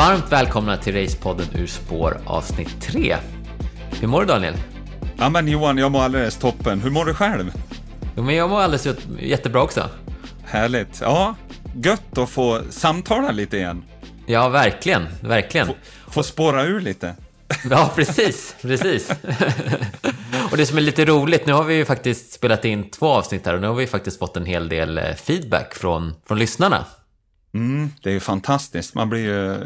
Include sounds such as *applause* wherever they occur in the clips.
Varmt välkomna till Racepodden ur spår avsnitt 3. Hur mår du Daniel? Ja men Johan, jag mår alldeles toppen. Hur mår du själv? Jo, men jag mår alldeles jättebra också. Härligt. Ja, gött att få samtala lite igen. Ja, verkligen, verkligen. Få, få spåra ur lite. Ja, precis, precis. och det som är lite roligt, nu har vi ju faktiskt spelat in två avsnitt här och nu har vi faktiskt fått en hel del eh, feedback från, från lyssnarna. Mm, det är ju fantastiskt. Man blir ju,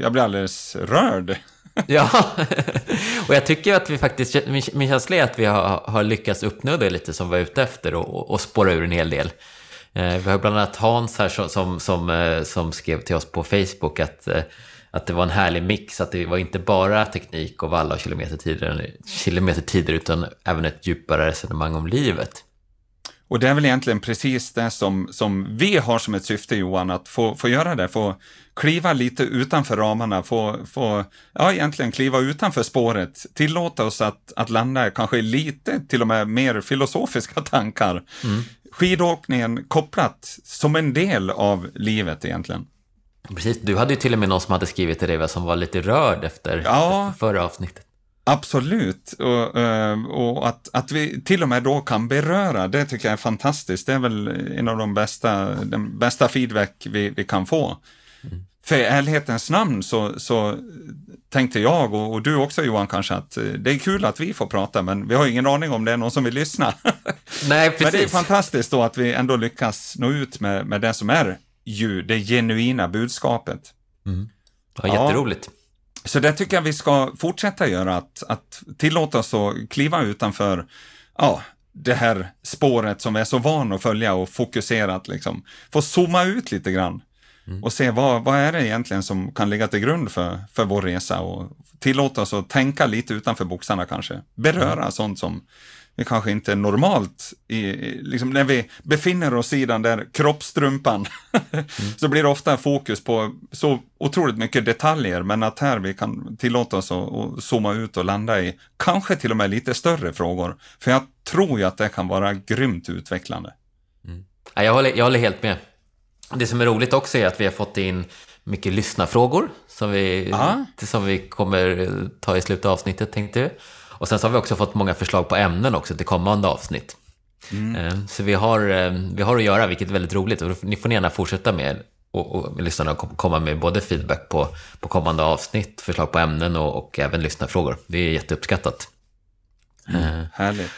jag blir alldeles rörd. ja, *laughs* och jag tycker att vi faktiskt, min känsla är att vi har, har lyckats uppnå det lite som vi var ute efter och, och spåra ur en hel del. Eh, vi har bland annat Hans här som, som, som, eh, som skrev till oss på Facebook att, eh, att det var en härlig mix, att det var inte bara teknik och valla och kilometertider, kilometertider utan även ett djupare resonemang om livet. Och det är väl egentligen precis det som, som vi har som ett syfte Johan, att få, få göra det, få kliva lite utanför ramarna, få, få ja, egentligen kliva utanför spåret, tillåta oss att, att landa kanske lite till och med mer filosofiska *laughs* tankar. Mm. Skidåkningen kopplat som en del av livet egentligen. Precis, du hade ju till och med någon som hade skrivit till dig som var lite rörd efter ja. förra avsnittet. Absolut, och, eh, och, att, att vi till och med då kan beröra, det tycker jag är fantastiskt. Det är väl en av de bästa, den bästa feedback vi, vi kan få. Mm. För i ärlighetens namn så, så tänkte jag och, och, du också Johan kanske att eh, det är kul att vi får prata men vi har ingen aning om det är någon som vill lyssna. *laughs* Nej, precis. Men det är fantastiskt då att vi ändå lyckas nå ut med, med det som är ju det genuina budskapet. Mm. Ja, jätteroligt. Ja. Så det tycker jag vi ska fortsätta göra, att, att tillåta oss att kliva utanför ja, det här spåret som vi är så van att följa och fokuserat liksom. Få zooma ut lite grann mm. och se vad, vad är det egentligen som kan ligga till grund för, för vår resa och tillåta oss att tänka lite utanför boxarna kanske. Beröra mm. sånt som vi kanske inte är normalt, i, liksom när vi befinner oss i den där kroppstrumpan, *laughs* mm. så blir det ofta fokus på så otroligt mycket detaljer, men att här vi kan tillåta oss att, att zooma ut och landa i kanske till och med lite större frågor. För jag tror ju att det kan vara grymt utvecklande. Mm. Jag, håller, jag håller helt med. Det som är roligt också är att vi har fått in mycket lyssnarfrågor som vi, som vi kommer ta i slutet av avsnittet tänkte vi. Och sen så har vi också fått många förslag på ämnen också till kommande avsnitt. Mm. Eh, så vi har, eh, vi har att göra, vilket är väldigt roligt. Och ni får gärna fortsätta med och, och lyssna och komma med både feedback på, på kommande avsnitt, förslag på ämnen och, och även lyssnarfrågor. Det är jätteuppskattat. Mm, eh, härligt.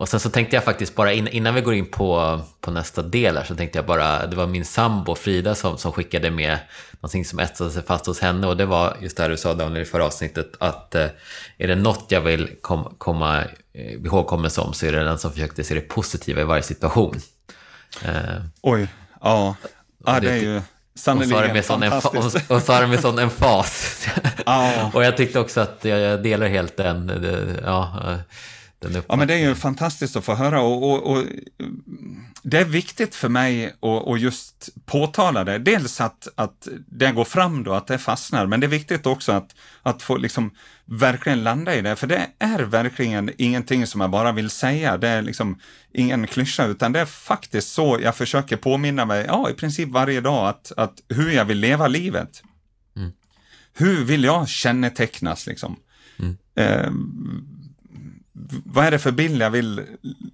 Och sen så tänkte jag faktiskt bara, innan vi går in på, på nästa del här, så tänkte jag bara, det var min sambo Frida som, som skickade med någonting som etsade sig fast hos henne och det var just det här du sa Daniel i förra avsnittet, att eh, är det något jag vill kom, komma eh, ihågkommen som så är det den som försökte se det positiva i varje situation. Eh, Oj, ja, ja det är ju sannerligen fantastiskt. Och sa det med sån emfas. *laughs* Ja. och jag tyckte också att jag, jag delar helt den, ja, Ja, men det är ju fantastiskt att få höra och, och, och det är viktigt för mig att, just påtala det. Dels att, att det går fram då, att det fastnar, men det är viktigt också att, att få liksom verkligen landa i det, för det är verkligen ingenting som jag bara vill säga. Det är liksom ingen klyscha, utan det är faktiskt så jag försöker påminna mig, ja, i princip varje dag, att, att hur jag vill leva livet. Mm. Hur vill jag kännetecknas liksom? Mm. Eh, vad är det för bild jag vill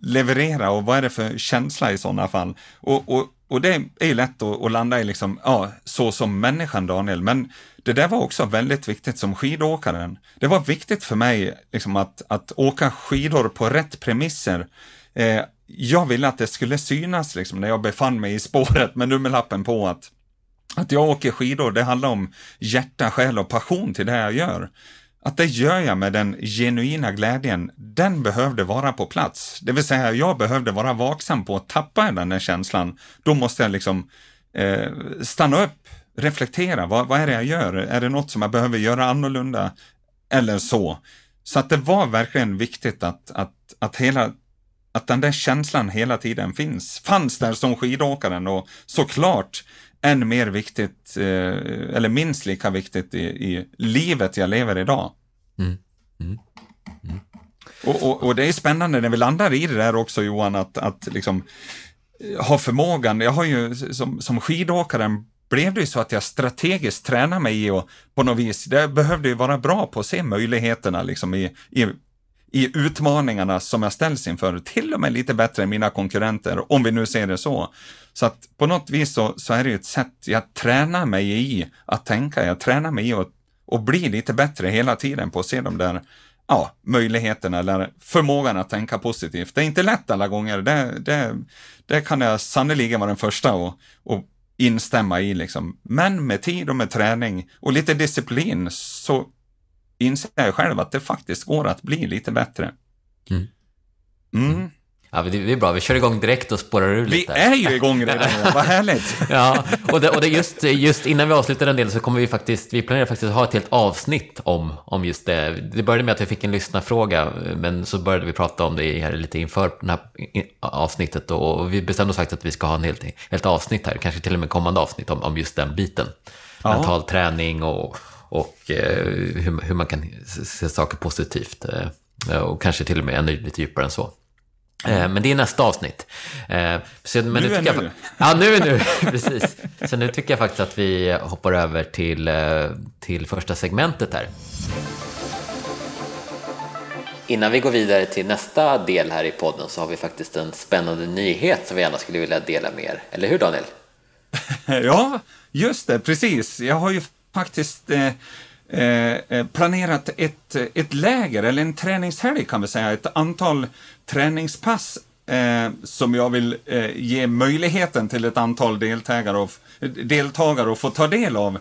leverera och vad är det för känsla i sådana fall? Och, och, och det är ju lätt att, att, landa i liksom, ja, så som människan Daniel, men det där var också väldigt viktigt som skidåkaren. Det var viktigt för mig liksom, att, att åka skidor på rätt premisser. Eh, jag ville att det skulle synas liksom, när jag befann mig i spåret med nummerlappen på att, att jag åker skidor, det handlar om hjärta, själ och passion till det jag gör att det gör jag med den genuina glädjen, den behövde vara på plats. Det vill säga, jag behövde vara vaksam på att tappa den där känslan. Då måste jag liksom eh, stanna upp, reflektera. Vad, vad är det jag gör? Är det något som jag behöver göra annorlunda? Eller så. Så att det var verkligen viktigt att, att, att hela att den där känslan hela tiden finns, fanns där som skidåkaren och såklart än mer viktigt, eh, eller minst lika viktigt i, i livet jag lever idag. Mm. Mm. Mm. Och, och, och, det är spännande när vi landar i det där också Johan, att, att liksom eh, ha förmågan, jag har ju som, som skidåkaren blev det ju så att jag strategiskt tränade mig i och på något vis, det behövde ju vara bra på att se möjligheterna liksom i, i, i utmaningarna som jag ställs inför, till och med lite bättre än mina konkurrenter, om vi nu ser det så. Så att på något vis så, så är det ju ett sätt, jag tränar mig i att tänka, jag tränar mig i att och bli lite bättre hela tiden på att se de där ja, möjligheterna eller förmågan att tänka positivt. Det är inte lätt alla gånger, det, det, det kan jag sannerligen vara den första att instämma i. Liksom. Men med tid och med träning och lite disciplin så inser jag själv att det faktiskt går att bli lite bättre. Mm. Mm. Ja, det är bra. Vi kör igång direkt och spårar ur lite. Vi är ju igång redan, vad härligt! *laughs* ja, och, det, och det just, just innan vi avslutar den delen så kommer vi faktiskt, vi planerar faktiskt att ha ett helt avsnitt om, om just det. Det började med att vi fick en lyssnarfråga, men så började vi prata om det här lite inför det här avsnittet och vi bestämde oss faktiskt att vi ska ha en helt, helt avsnitt här, kanske till och med kommande avsnitt om, om just den biten. Ja. Mental träning och, och eh, hur, hur man kan se saker positivt. Eh, och kanske till och med ännu lite djupare än så. Eh, men det är nästa avsnitt. Så, men nu, nu är nu. Jag, ja, nu är nu. *laughs* Precis. Så nu tycker jag faktiskt att vi hoppar över till, till första segmentet här. Innan vi går vidare till nästa del här i podden så har vi faktiskt en spännande nyhet som vi gärna skulle vilja dela med er. Eller hur Daniel? *laughs* ja, just det, precis. Jag har ju faktiskt eh, eh, eh, planerat ett, ett läger, eller en träningshelg kan vi säga, ett antal träningspass eh, som jag vill eh, ge möjligheten till ett antal deltagare, och, deltagare att få ta del av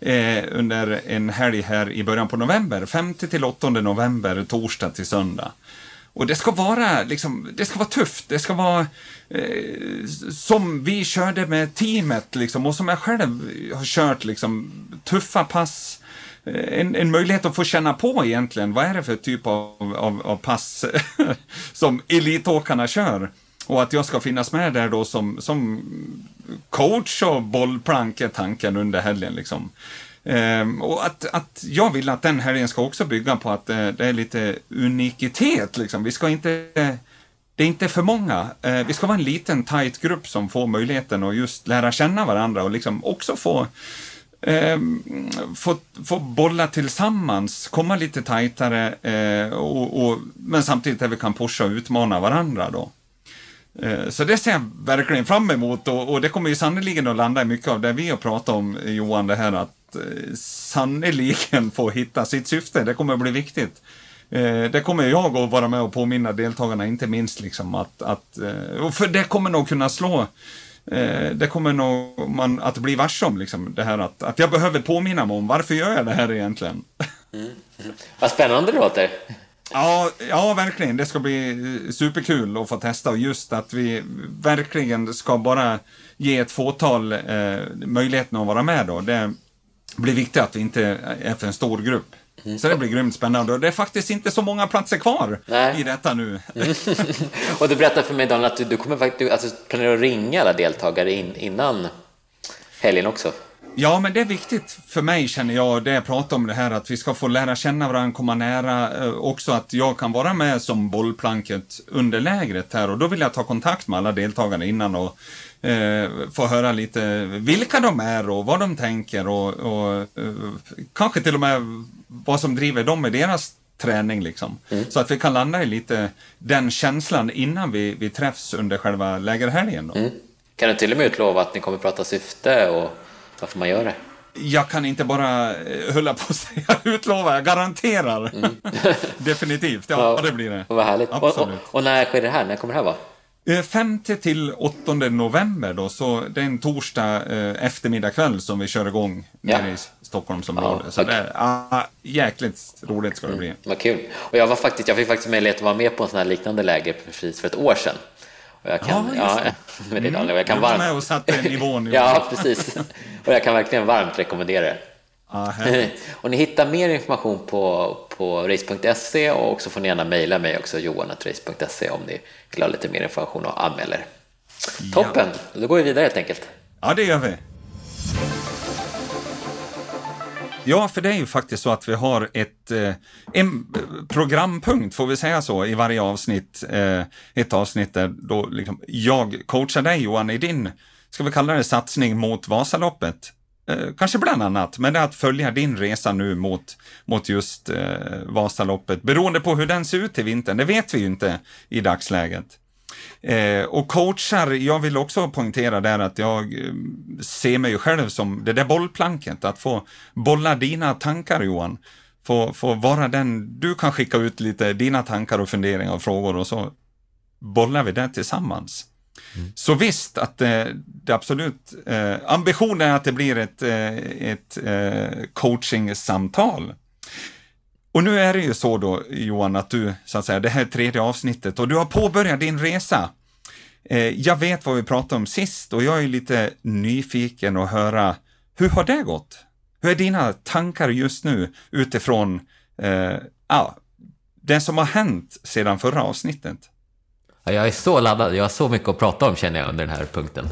eh, under en helg här i början på november, 5 till 8 november, torsdag till söndag. Och det ska vara, liksom, det ska vara tufft, det ska vara eh, som vi körde med teamet liksom, och som jag själv har kört, liksom, tuffa pass, eh, en, en möjlighet att få känna på egentligen, vad är det för typ av, av, av pass *laughs* som elitåkarna kör? Och att jag ska finnas med där då som, som coach och bollplank är tanken under helgen. Liksom. Ehm, och att, att jag vill att den helgen ska också bygga på att det, det är lite unikitet. Liksom. Vi ska inte, eh, det är inte för många. Eh, vi ska vara en liten tight grupp som får möjligheten att just lära känna varandra och liksom också få eh, få, få bolla tillsammans, komma lite tajtare, eh, och, och, men samtidigt där vi kan pusha och utmana varandra då. Eh, så det ser jag verkligen fram emot och, och det kommer ju sannerligen att landa i mycket av det vi har pratat om, Johan, det här att eh, sannoliken få hitta sitt syfte, det kommer att bli viktigt. Eh, det kommer jag att vara med och påminna deltagarna, inte minst liksom att, att eh, för det kommer nog kunna slå det kommer nog man att bli varse om, liksom, det här att, att jag behöver påminna mig om varför gör jag det här egentligen. Mm. Vad spännande det låter. Ja, ja, verkligen. Det ska bli superkul att få testa och just att vi verkligen ska bara ge ett fåtal eh, möjligheten att vara med då. Det blir viktigt att vi inte är för en stor grupp. Mm. Så det blir grymt spännande och det är faktiskt inte så många platser kvar Nej. i detta nu. Mm. *laughs* och du berättade för mig Daniel att du, du kommer faktiskt alltså, planerar att ringa alla deltagare in, innan helgen också. Ja, men det är viktigt för mig känner jag, det jag pratar om det här att vi ska få lära känna varandra, komma nära, eh, också att jag kan vara med som bollplanket under lägret här och då vill jag ta kontakt med alla deltagare innan och eh, få höra lite vilka de är och vad de tänker och, och eh, kanske till och med vad som driver dem i deras träning liksom. Mm. Så att vi kan landa i lite den känslan innan vi, vi träffs under själva lägerhelgen. Då. Mm. Kan du till och med utlova att ni kommer prata syfte och varför man gör det? Jag kan inte bara eh, hålla på att *laughs* säga utlova, jag garanterar. Mm. *laughs* Definitivt, ja, ja, det blir det. Vad härligt. Och, och, och, när sker det här? När kommer det här vara? 5 eh, till 8 november då, så det är en torsdag eh, eftermiddag kväll som vi kör igång ja. nere i Stockholmsområdet. Ja, så det är ah, jäkligt roligt ska det bli. Mm, vad kul. Och jag, var faktiskt, jag fick faktiskt möjlighet att vara med på en sån här liknande läger precis för ett år sedan. Och jag kan, ja, ja, med det, *laughs* mm. jag kan varmt... med och satte nivån. *laughs* ja, precis. Och jag kan verkligen varmt rekommendera det. Ah, *laughs* och ni hittar mer information på, på race.se och också får ni gärna mejla mig också, johan.race.se om ni vill ha lite mer information och anmäler. Toppen, ja. då går vi vidare helt enkelt. Ja, det gör vi. Ja, för det är ju faktiskt så att vi har ett, eh, en programpunkt, får vi säga så, i varje avsnitt. Eh, ett avsnitt där då liksom jag coachar dig Johan i din ska vi kalla det satsning mot Vasaloppet. Eh, kanske bland annat, men det är att följa din resa nu mot, mot just eh, Vasaloppet. Beroende på hur den ser ut i vintern, det vet vi ju inte i dagsläget. Eh, och coachar, jag vill också poängtera där att jag eh, ser mig själv som det där bollplanket, att få bolla dina tankar Johan. Få, få vara den, du kan skicka ut lite dina tankar och funderingar och frågor och så bollar vi det tillsammans. Mm. Så visst, att det, det absolut, eh, ambitionen är att det blir ett, eh, ett eh, coachingsamtal. Och nu är det ju så då, Johan, att du, så att säga, det här är tredje avsnittet och du har påbörjat din resa. Eh, jag vet vad vi pratade om sist och jag är lite nyfiken att höra, hur har det gått? Hur är dina tankar just nu utifrån eh, ah, det som har hänt sedan förra avsnittet? Jag är så laddad, jag har så mycket att prata om känner jag under den här punkten.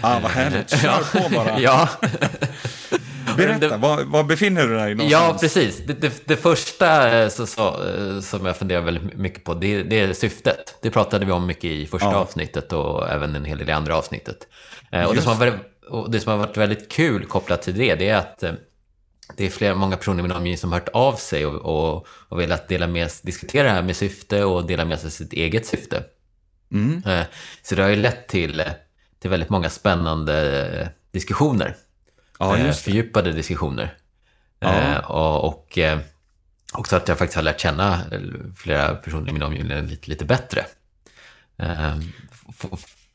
Ah, vad härligt, *laughs* kör på bara. *laughs* ja. *laughs* Berätta, var, var, befinner du dig någonstans? Ja, precis. Det, det, det första eh, så, så, eh, som jag funderar väldigt mycket på, det, det, är syftet. Det pratade vi om mycket i första ja. avsnittet och även en hel del i andra avsnittet. Eh, och det, som har, och det som har varit väldigt kul kopplat till det, det är att det är flera, många personer i min omgivning som har hört av sig och, och, och velat dela med, diskutera det här med syfte och dela med sig sitt eget syfte. Mm. Så det har ju lett till, till väldigt många spännande diskussioner ja, eh, fördjupade diskussioner. Ja. Eh, och, och eh, också att jag faktiskt har lärt känna flera personer i min omgivning lite, lite bättre.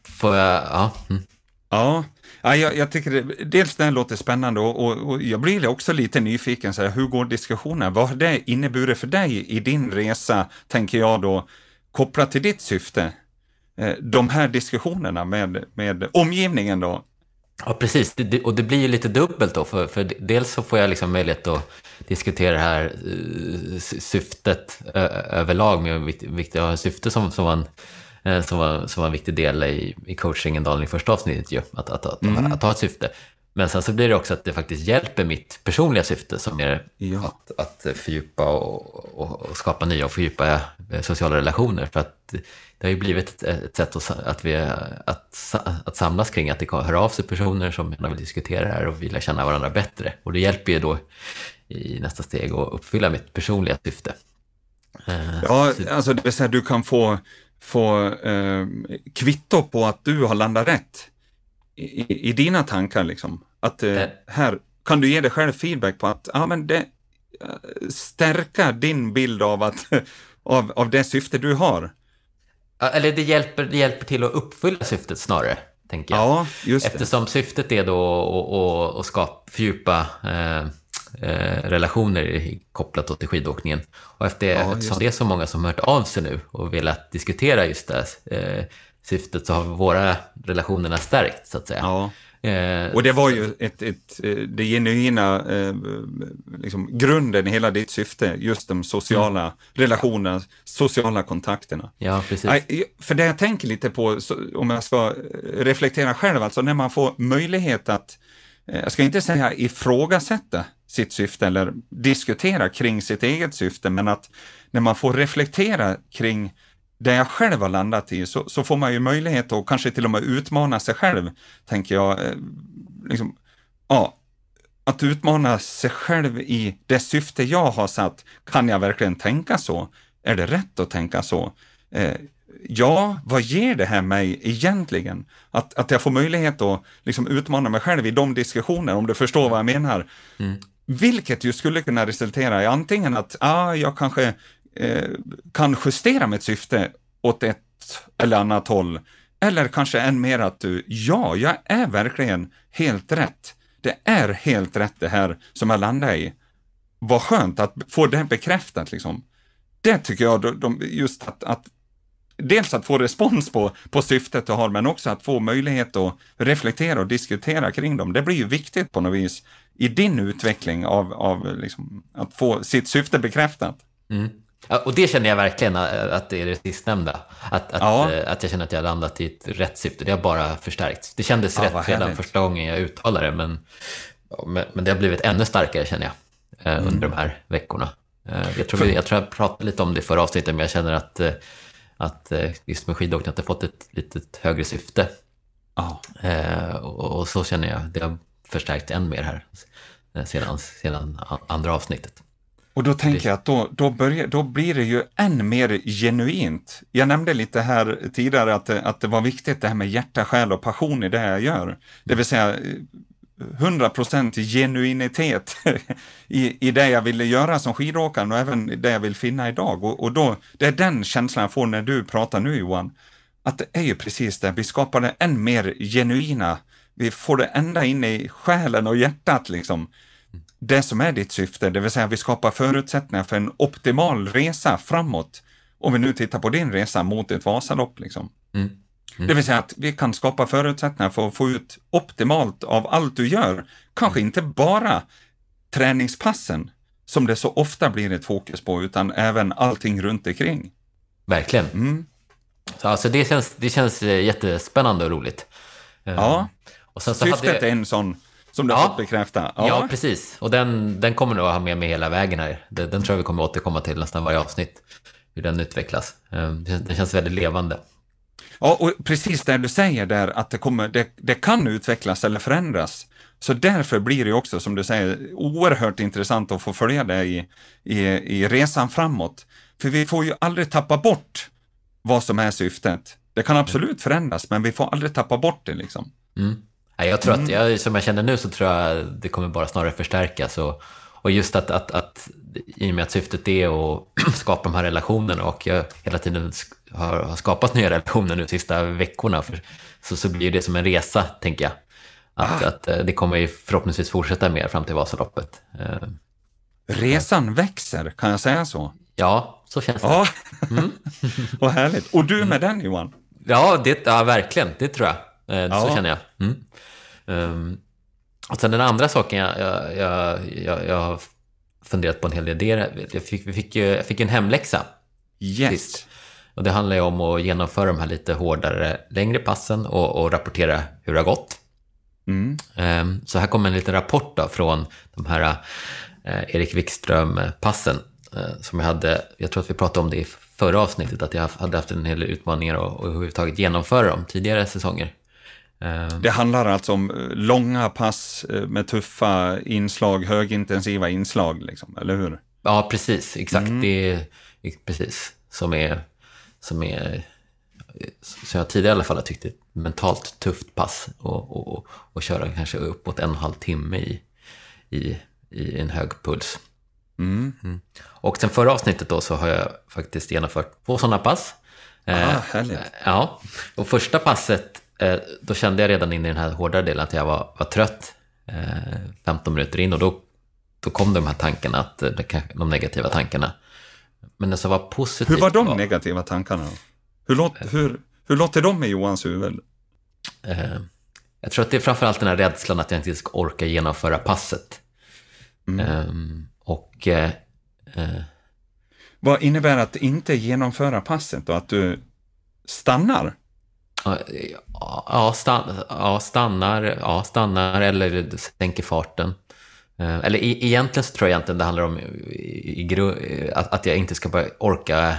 Får jag, ja. Mm. Ja, ja jag, jag, tycker det, dels det låter spännande och, och, och, jag blir också lite nyfiken, så här, hur går diskussionen? Vad har det inneburit för dig i din resa, tänker jag då, kopplat till ditt syfte? De här diskussionerna med, med omgivningen då, Ja, precis. Och det blir ju lite dubbelt då. För, för dels så får jag liksom möjlighet att diskutera det här uh, syftet överlag med viktiga syfte som, som, en, uh, som, var, som var en viktig del i, i coachingen Daniel i första avsnittet ju. Att, att, att, mm. att, ha ett syfte. Men sen så blir det också att det faktiskt hjälper mitt personliga syfte som är ja. att, att fördjupa och, och, och, skapa nya och fördjupa sociala relationer. För att det har ju blivit ett, ett sätt att, att, vi, att, att samlas kring, att det hör av sig personer som gärna vill diskutera det här och vill känna varandra bättre. Och det hjälper ju då i nästa steg att uppfylla mitt personliga syfte. Eh, ja, alltså det vill säga du kan få, få eh, kvitto på att du har landat rätt i, i dina tankar. Liksom. Att eh, eh. här kan du ge dig själv feedback på att ja, men det eh, stärka din bild av, att, *laughs* av, av det syfte du har. Eller det hjälper, det hjälper till att uppfylla syftet snarare, tänker jag. Ja, just det. Eftersom syftet är då att, att, att skapa, fördjupa eh, eh, relationer kopplat till skidåkningen. Och efter, ja, eftersom det är så många som hört av sig nu och velat diskutera just det eh, syftet så har våra relationerna stärkt, så att säga. Ja. Eh, och det var ju ett, ett, eh, det genuina, eh, liksom, grunden i hela ditt syfte, just de sociala mm. relationerna, sociala kontakterna. Ja, precis. För det jag tänker lite på, om jag ska reflektera själv, alltså när man får möjlighet att, jag ska inte säga ifrågasätta sitt syfte eller diskutera kring sitt eget syfte, men att när man får reflektera kring det jag själv har landat i så, så, får man ju möjlighet att kanske till och med utmana sig själv, tänker jag. Eh, liksom, ja, att utmana sig själv i det syfte jag har satt. Kan jag verkligen tänka så? Är det rätt att tänka så? Eh, ja, vad ger det här mig egentligen? Att, att jag får möjlighet att liksom utmana mig själv i de diskussioner, om du förstår vad jag menar. Mm. Vilket ju skulle kunna resultera i antingen att ah, jag kanske Eh, kan justera mitt syfte åt ett eller annat håll. Eller kanske än mer att du, ja, jag är verkligen helt rätt. Det är helt rätt det här som jag landar i. Vad skönt att få det bekräftat liksom. Det tycker jag, de, just att, att dels att få respons på, på syftet du har, men också att få möjlighet att reflektera och diskutera kring dem. Det blir ju viktigt på något vis i din utveckling av, av liksom, att få sitt syfte bekräftat. Mm. Och det känner jag verkligen att det är det sistnämnda. Att, att, ja. Eh, att jag känner att jag har landat i ett rätt syfte. Det har bara förstärkts. Det kändes ja, rätt redan första gången jag uttalade det, men, men det har blivit ännu starkare känner jag eh, mm. under de här veckorna. Eh, jag tror, jag tror jag pratade lite om det förra avsnittet, men jag känner att, att just med skidåkning att det fått ett lite högre syfte Ja. Eh, och, och, så känner jag, det har förstärkt än mer här sedan, sedan andra avsnittet. Och då tänker jag att då, då, börjar, då blir det ju än mer genuint. Jag nämnde lite här tidigare att det, att det var viktigt det här med hjärta, själ och passion i det jag gör. Det vill säga 100% genuinitet *laughs* i, i det jag ville göra som skidåkare och även det jag vill finna idag. Och, och då, det är den känslan jag får när du pratar nu Johan, att det är ju precis det, vi skapar det än mer genuina, vi får det ända in i själen och hjärtat liksom det som är ditt syfte, det vill säga vi skapar förutsättningar för en optimal resa framåt. Om vi nu tittar på din resa mot ett Vasalopp. Liksom. Mm. Mm. Det vill säga att vi kan skapa förutsättningar för att få ut optimalt av allt du gör. Kanske inte bara träningspassen, som det så ofta blir ett fokus på, utan även allting runt omkring. Verkligen. Mm. Så alltså det, känns, det känns eh, jättespännande och roligt. Ja, och sen så syftet hade... är en sån som du har fått bekräfta. Ja. ja, precis. Och den, den kommer nog att ha med mig hela vägen här. Den, den tror jag vi kommer att återkomma till nästan varje avsnitt. Hur den utvecklas. Ehm, den känns väldigt levande. Ja, och precis det du säger där, att det, kommer, det, det kan utvecklas eller förändras. Så därför blir det också, som du säger, oerhört intressant att få följa det i, i, i resan framåt. För vi får ju aldrig tappa bort vad som är syftet. Det kan absolut förändras, men vi får aldrig tappa bort det liksom. Mm. Jag tror att, mm. jag, som jag känner nu så tror jag det kommer bara snarare förstärkas. Och, och just att, att, att i och med att syftet är att *clears throat* skapa de här relationerna och jag hela tiden har, har skapat nya relationer nu de sista veckorna, för, så, så blir det som en resa, tänker jag. Att, ah. att eh, det kommer förhoppningsvis fortsätta mer fram till Vasaloppet. Eh, Resan växer, kan jag säga så? Ja, så känns det. Ja, mm. *laughs* vad härligt. Och du med den Johan? Ja, det, ja, verkligen. Det tror jag. Eh, ja. Så känner jag. Mm. Um, och sen den andra saken jag, jag, jag, jag, har funderat på en hel del, det är, jag fick, vi fick, jag fick en hemläxa. Yes. Sist. Och det handlar ju om att genomföra de här lite hårdare, längre passen och, och rapportera hur det har gått. Mm. Um, så här kommer en liten rapport då från de här uh, Erik Wikström-passen uh, som jag hade, jag tror att vi pratade om det i förra avsnittet, att jag hade haft en hel del utmaningar och, och överhuvudtaget genomföra dem tidigare säsonger. Ehm. Det handlar alltså om eh, långa pass eh, med tuffa inslag, högintensiva inslag, liksom, eller hur? Ja, precis. Exakt. Mm. Det är precis som är, som är så jag tidigare i alla fall har tyckt ett mentalt tufft pass och, och, och köra kanske upp mot en och en halv timme i, i, i en hög puls. Mm. Mm. Och sen förra avsnittet då så har jag faktiskt genomfört två sådana pass. Ah, eh, härligt. Ja, och första passet Eh, då kände jag redan in i den här hårdare delen att jag var, var trött 15 eh, minuter in och då, då kom de här tankarna, att, eh, de negativa tankarna. Men det som var positivt Hur var de var, negativa tankarna? Hur, låt, hur, hur låter de i Johans huvud? Jag tror att det är framförallt den här rädslan att jag inte ska orka genomföra passet. Mm. Ehm, och... Vad innebär att inte genomföra passet då? Att du stannar? Ja, stann, ja, stannar, ja, stannar eller sänker farten. Eh, eller e egentligen så tror jag egentligen det handlar om i, i, att, att jag inte ska bara orka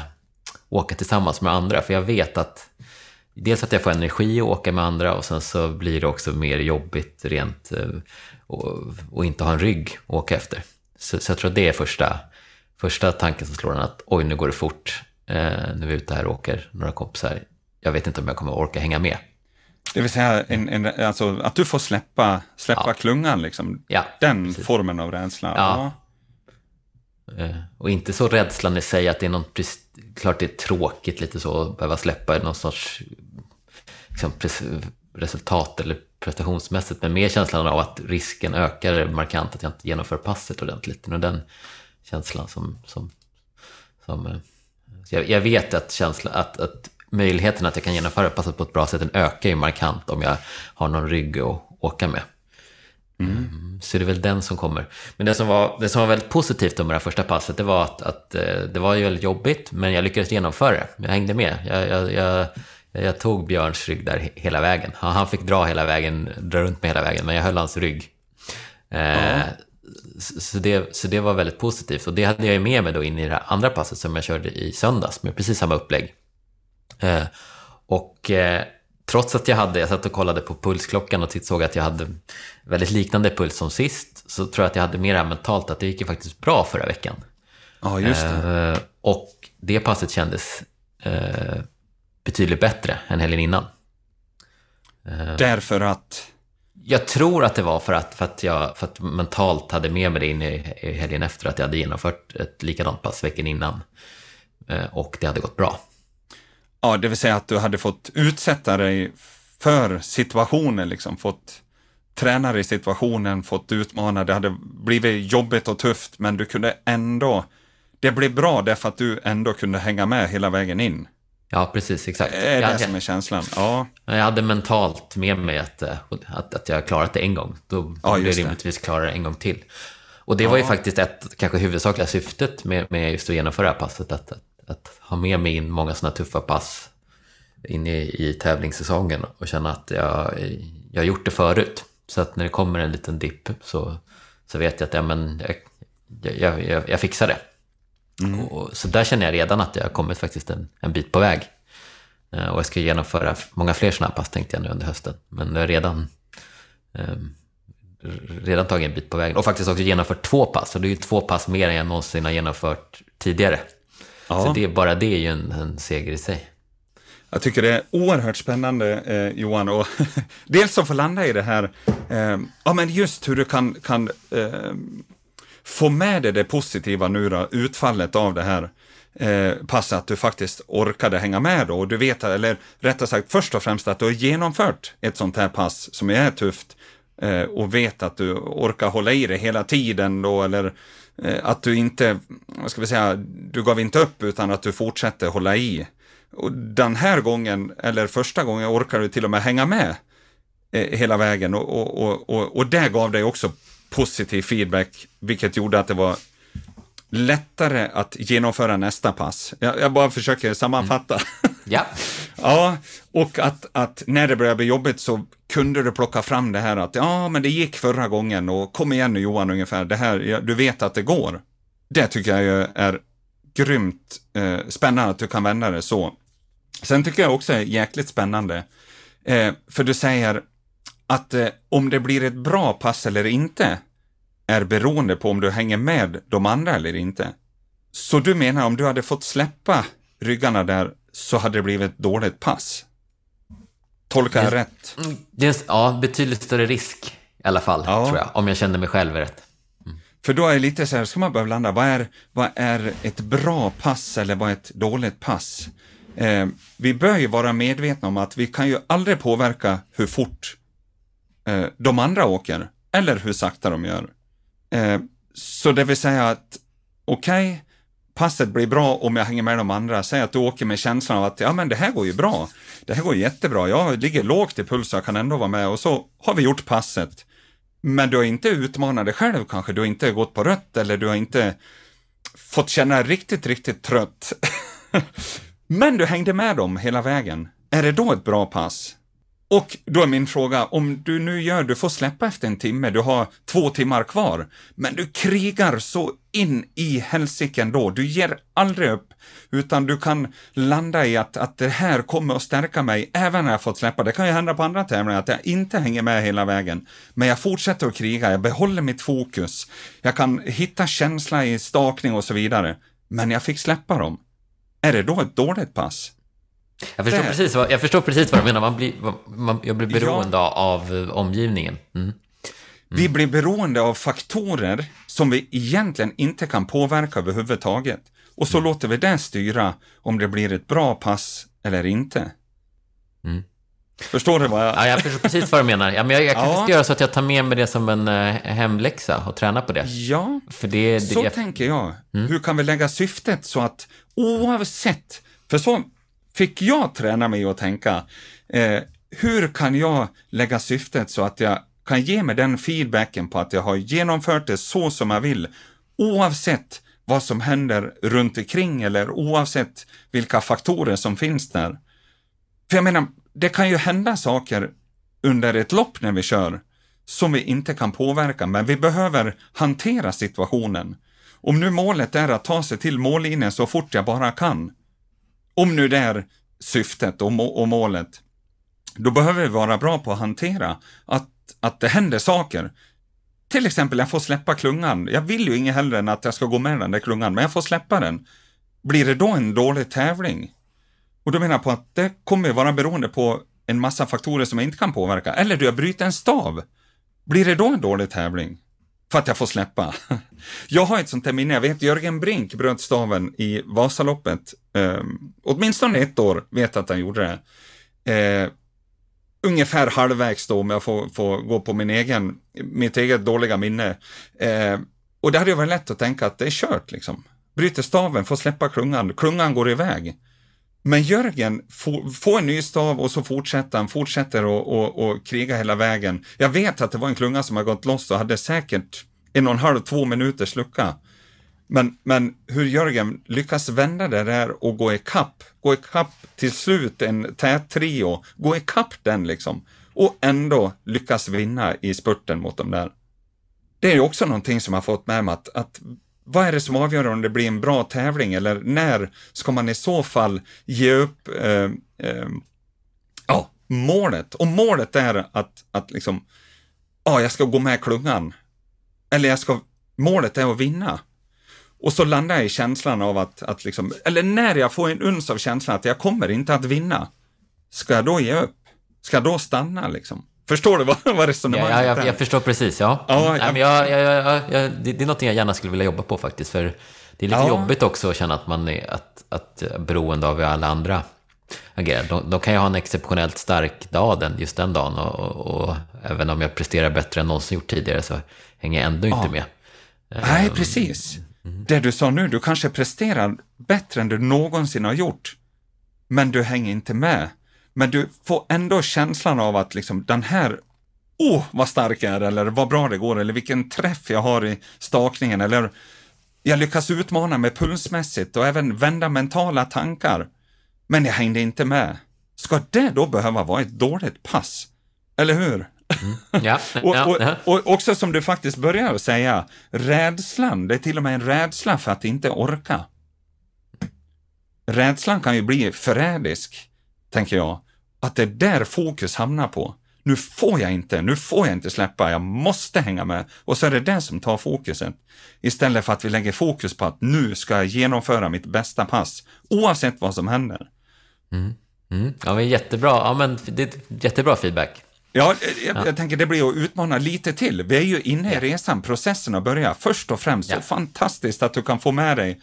åka tillsammans med andra. För jag vet att dels att jag får energi att åka med andra och sen så blir det också mer jobbigt rent eh, och, och inte ha en rygg att åka efter. Så, så jag tror att det är första, första tanken som slår en att oj, nu går det fort. Eh, nu är vi ute här och åker några kompisar jag vet inte om jag kommer orka hänga med. Det vill säga en, en, alltså, att du får släppa, släppa ja. klungan, liksom. Ja, den precis. formen av rädsla. Ja. Eh, och inte så rädslan i sig att det är något, klart det är tråkigt lite så att behöva släppa någon sorts liksom, resultat eller prestationsmässigt, men mer känslan av att risken ökar markant att jag inte genomför passet ordentligt. Och den känslan som... som, som eh, jag, jag, vet att, känsla, att, att möjligheten att jag kan genomföra passet på ett bra sätt den ökar ju markant om jag har någon rygg att åka med. Mm. mm. Så det är väl den som kommer. Men det som var, det som var väldigt positivt med det här första passet, det var att, att eh, det var ju väldigt jobbigt, men jag lyckades genomföra det. Jag hängde med. Jag, jag, jag, jag tog Björns rygg där hela vägen. Han fick dra hela vägen, dra runt med hela vägen, men jag höll hans rygg. Eh, så, det, så det var väldigt positivt. Och det hade jag ju med mig då in i det andra passet som jag körde i söndags med precis samma upplägg. Eh, och eh, trots att jag hade, jag satt och kollade på pulsklockan och såg att jag hade väldigt liknande puls som sist, så tror jag att jag hade mer här mentalt att det gick ju faktiskt bra förra veckan. Ja, just det. Eh, och det passet kändes betydligt bättre än helgen innan. Därför att? Jag tror att det var för att, för att jag för att mentalt hade med mig det in i, i helgen efter, att jag hade genomfört ett likadant pass veckan innan. Och det hade gått bra. Ja, det vill säga att du hade fått utsätta dig för situationen, liksom fått träna dig i situationen, fått utmana, det hade blivit jobbigt och tufft, men du kunde ändå, det blev bra därför att du ändå kunde hänga med hela vägen in. Ja, precis, exakt. Det är det jag, som är känslan. Ja. Jag hade mentalt med mig att, eh, att, att jag klarat det en gång. Då ja, blir det rimligtvis klara det en gång till. Och det ja. var ju faktiskt ett, kanske huvudsakliga syftet med, med just att genomföra det här passet. Att, att, att ha med mig in många sådana tuffa pass in i, i tävlingssäsongen och känna att jag, jag har gjort det förut. Så att när det kommer en liten dipp så, så vet jag att ja, men jag, jag, jag, jag fixar det. Mm. Och, så där känner jag redan att jag har kommit faktiskt en, en bit på väg. Eh, och jag ska genomföra många fler sådana pass tänkte jag nu under hösten. Men jag har redan, eh, redan tagit en bit på vägen. Och faktiskt också genomfört två pass. Och det är ju två pass mer än jag någonsin har genomfört tidigare. Ja. Så det, bara det är ju en, en seger i sig. Jag tycker det är oerhört spännande, eh, Johan, och *laughs* dels att få landa i det här, eh, ja men just hur du kan, kan eh, få med dig det positiva nu då, utfallet av det här eh, passet, att du faktiskt orkade hänga med då, och du vet, eller rättare sagt först och främst att du har genomfört ett sånt här pass som är tufft eh, och vet att du orkar hålla i det hela tiden då, eller Eh, att du inte, vad ska vi säga, du gav inte upp utan att du fortsätter hålla i. Och den här gången, eller första gången, orkade du till och med hänga med eh, hela vägen och, och, och, och, och det gav dig också positiv feedback, vilket gjorde att det var lättare att genomföra nästa pass. Jag, jag bara försöker sammanfatta. Mm. Ja. ja, och att, att när det började bli jobbigt så kunde du plocka fram det här att ja, men det gick förra gången och kom igen nu Johan ungefär, det här, du vet att det går. Det tycker jag är grymt eh, spännande att du kan vända det så. Sen tycker jag också är jäkligt spännande, eh, för du säger att eh, om det blir ett bra pass eller inte är beroende på om du hänger med de andra eller inte. Så du menar om du hade fått släppa ryggarna där så hade det blivit ett dåligt pass? Tolkar jag rätt? Det är, ja, betydligt större risk i alla fall, ja. tror jag, om jag känner mig själv rätt. Mm. För då är det lite så här, ska man börja blanda, vad är, vad är ett bra pass eller vad är ett dåligt pass? Eh, vi bör ju vara medvetna om att vi kan ju aldrig påverka hur fort eh, de andra åker, eller hur sakta de gör. Eh, så det vill säga att, okej, okay, passet blir bra om jag hänger med de andra. Säg att du åker med känslan av att ja, men det här går ju bra. Det här går jättebra. Jag ligger lågt i puls och jag kan ändå vara med och så har vi gjort passet. Men du har inte utmanat dig själv kanske. Du har inte gått på rött eller du har inte fått känna dig riktigt, riktigt trött. *laughs* men du hängde med dem hela vägen. Är det då ett bra pass? Och då är min fråga, om du nu gör, du får släppa efter en timme, du har två timmar kvar, men du krigar så in i hälsiken då, du ger aldrig upp, utan du kan landa i att, att det här kommer att stärka mig även när jag fått släppa. Det kan ju hända på andra tävlingar att jag inte hänger med hela vägen, men jag fortsätter att kriga, jag behåller mitt fokus, jag kan hitta känsla i stakning och så vidare, men jag fick släppa dem. Är det då ett dåligt pass? Jag förstår, precis vad, jag förstår precis vad du menar. Man blir, man, jag blir beroende ja. av omgivningen. Mm. Vi blir beroende av faktorer som vi egentligen inte kan påverka överhuvudtaget. Och så mm. låter vi det styra om det blir ett bra pass eller inte. Mm. Förstår du vad jag... Ja, jag förstår precis vad du menar. Ja, men jag, jag kanske ja. ska göra så att jag tar med mig det som en uh, hemläxa och tränar på det. Ja, för det, det så jag... tänker jag. Mm. Hur kan vi lägga syftet så att oavsett, för så fick jag träna mig att tänka, eh, hur kan jag lägga syftet så att jag kan ge mig den feedbacken på att jag har genomfört det så som jag vill, oavsett vad som händer runt omkring eller oavsett vilka faktorer som finns där. För jag menar, det kan ju hända saker under ett lopp när vi kör som vi inte kan påverka, men vi behöver hantera situationen. Om nu målet är att ta sig till mållinjen så fort jag bara kan, om nu det är syftet och, må och målet, då behöver vi vara bra på att hantera att, att det händer saker. Till exempel, jag får släppa klungan. Jag vill ju inget hellre än att jag ska gå med den där klungan, men jag får släppa den. Blir det då en dålig tävling? Och då menar jag på att det kommer ju vara beroende på en massa faktorer som jag inte kan påverka. Eller du, jag bryter en stav. Blir det då en dålig tävling? För att jag får släppa. *laughs* Jag har ett sånt här minne, jag vet Jörgen Brink bröt staven i Vasaloppet. Eh, åtminstone ett år vet jag att han gjorde det. Eh, ungefär halvvägs då, om jag får, får, gå på min egen, mitt eget dåliga minne. Eh, och det hade ju varit lätt att tänka att det är kört liksom. Bryter staven, får släppa klungan, klungan går iväg. Men Jörgen får, en ny stav och så fortsätter han, fortsätter och, och, och kriga hela vägen. Jag vet att det var en klunga som har gått loss och hade säkert en och en halv, två minuters lucka. Men, men hur Jörgen lyckas vända det där och gå ikapp, gå ikapp till slut en tät trio, gå ikapp den liksom. Och ändå lyckas vinna i spurten mot dem där. Det är ju också någonting som har fått med mig att, att vad är det som avgör om det blir en bra tävling eller när ska man i så fall ge upp eh, eh, ja, målet? Och målet är att, att liksom, ja, jag ska gå med klungan. Eller jag ska, målet är att vinna. Och så landar jag i känslan av att, att liksom, eller när jag får en uns av känslan att jag kommer inte att vinna, ska jag då ge upp? Ska jag då stanna liksom? Förstår du *laughs* vad, vad resonemanget ja, ja, jag, jag förstår precis, ja. ja jag, Nej, jag, jag, jag, det, är något jag gärna skulle vilja jobba på faktiskt, för det är lite ja. jobbigt också att känna att man är att, att beroende av hur alla andra agerar. De, de, kan ju ha en exceptionellt stark dag den, just den dagen och, och, och, även om jag presterar bättre än någonsin gjort tidigare så hänger jag ändå inte med. Nej, um, precis. Mm. Det du sa nu, du kanske presterar bättre än du någonsin har gjort, men du hänger inte med. Men du får ändå känslan av att liksom den här, oh vad stark jag är, eller vad bra det går, eller vilken träff jag har i stakningen, eller jag lyckas utmana mig pulsmässigt och även vända mentala tankar. Men jag hängde inte med. Ska det då behöva vara ett dåligt pass? Eller hur? Mm. Ja, *laughs* och, och, och, också som du faktiskt börjar säga, rädslan, det är till och med en rädsla för att inte orka. Rädslan kan ju bli förrädisk tänker jag, att det är där fokus hamnar på. Nu får jag inte, nu får jag inte släppa, jag måste hänga med. Och så är det det som tar fokuset. Istället för att vi lägger fokus på att nu ska jag genomföra mitt bästa pass, oavsett vad som händer. Mm. Mm. Ja, men jättebra. Ja, men det är jättebra feedback. Ja, jag, ja. jag tänker det blir att utmana lite till. Vi är ju inne i ja. resan, processen att börja. Först och främst, så fantastiskt att du kan få med dig,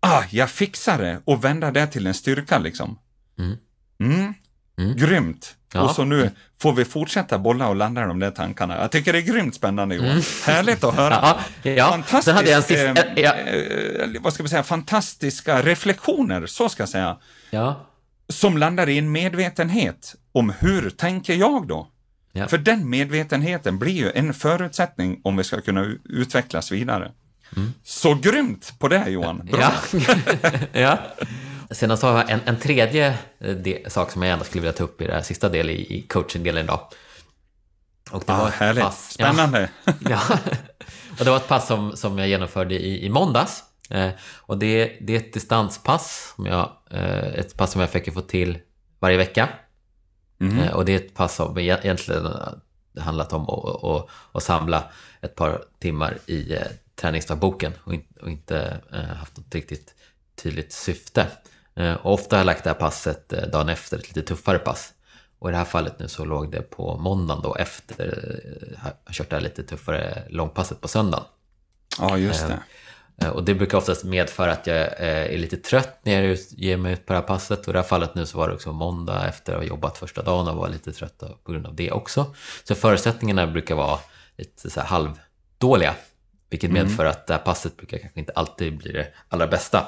ah, jag fixar det, och vända det till en styrka liksom. Mm. Mm. Mm. Grymt! Ja. Och så nu får vi fortsätta bolla och landa de där tankarna. Jag tycker det är grymt spännande Johan. Mm. Härligt att höra. Ja, ja. Fantastisk, hade jag en sista, eh, eh, vad ska vi säga, fantastiska reflektioner, så ska jag säga. Ja. Som landar i en medvetenhet om hur tänker jag då? Ja. För den medvetenheten blir ju en förutsättning om vi ska kunna utvecklas vidare. Mm. Så grymt på det Johan! Bra. Ja. *laughs* ja. Sedan så har jag en, en tredje eh, del, sak som jag gärna skulle vilja ta upp i den här sista delen i, i coachingdelen idag. Och det ah, var härligt. Pass, Spännande! Ja, ja, *laughs* och det var ett pass som, som jag genomförde i, i måndags. Eh, och det, det är ett distanspass, som jag, eh, ett pass som jag fick få till varje vecka. Mm. Eh, och det är ett pass som egentligen handlat om att, att, att samla ett par timmar i eh, träningsdagboken och, in, och inte eh, haft något riktigt tydligt syfte. Eh, och ofta har jag lagt det här passet eh, dagen efter, ett lite tuffare pass. Och i det här fallet nu så låg det på måndagen då efter, eh, jag har kört det här lite tuffare långpasset på söndagen. Ja, just det. Och det brukar oftast medföra att jag är lite trött när jag ger mig ut på det här passet. Och i det här fallet nu så var det också måndag efter att ha jobbat första dagen och var lite trött på grund av det också. Så förutsättningarna brukar vara lite så här halvdåliga. Vilket mm. medför att det här passet brukar kanske inte alltid bli det allra bästa.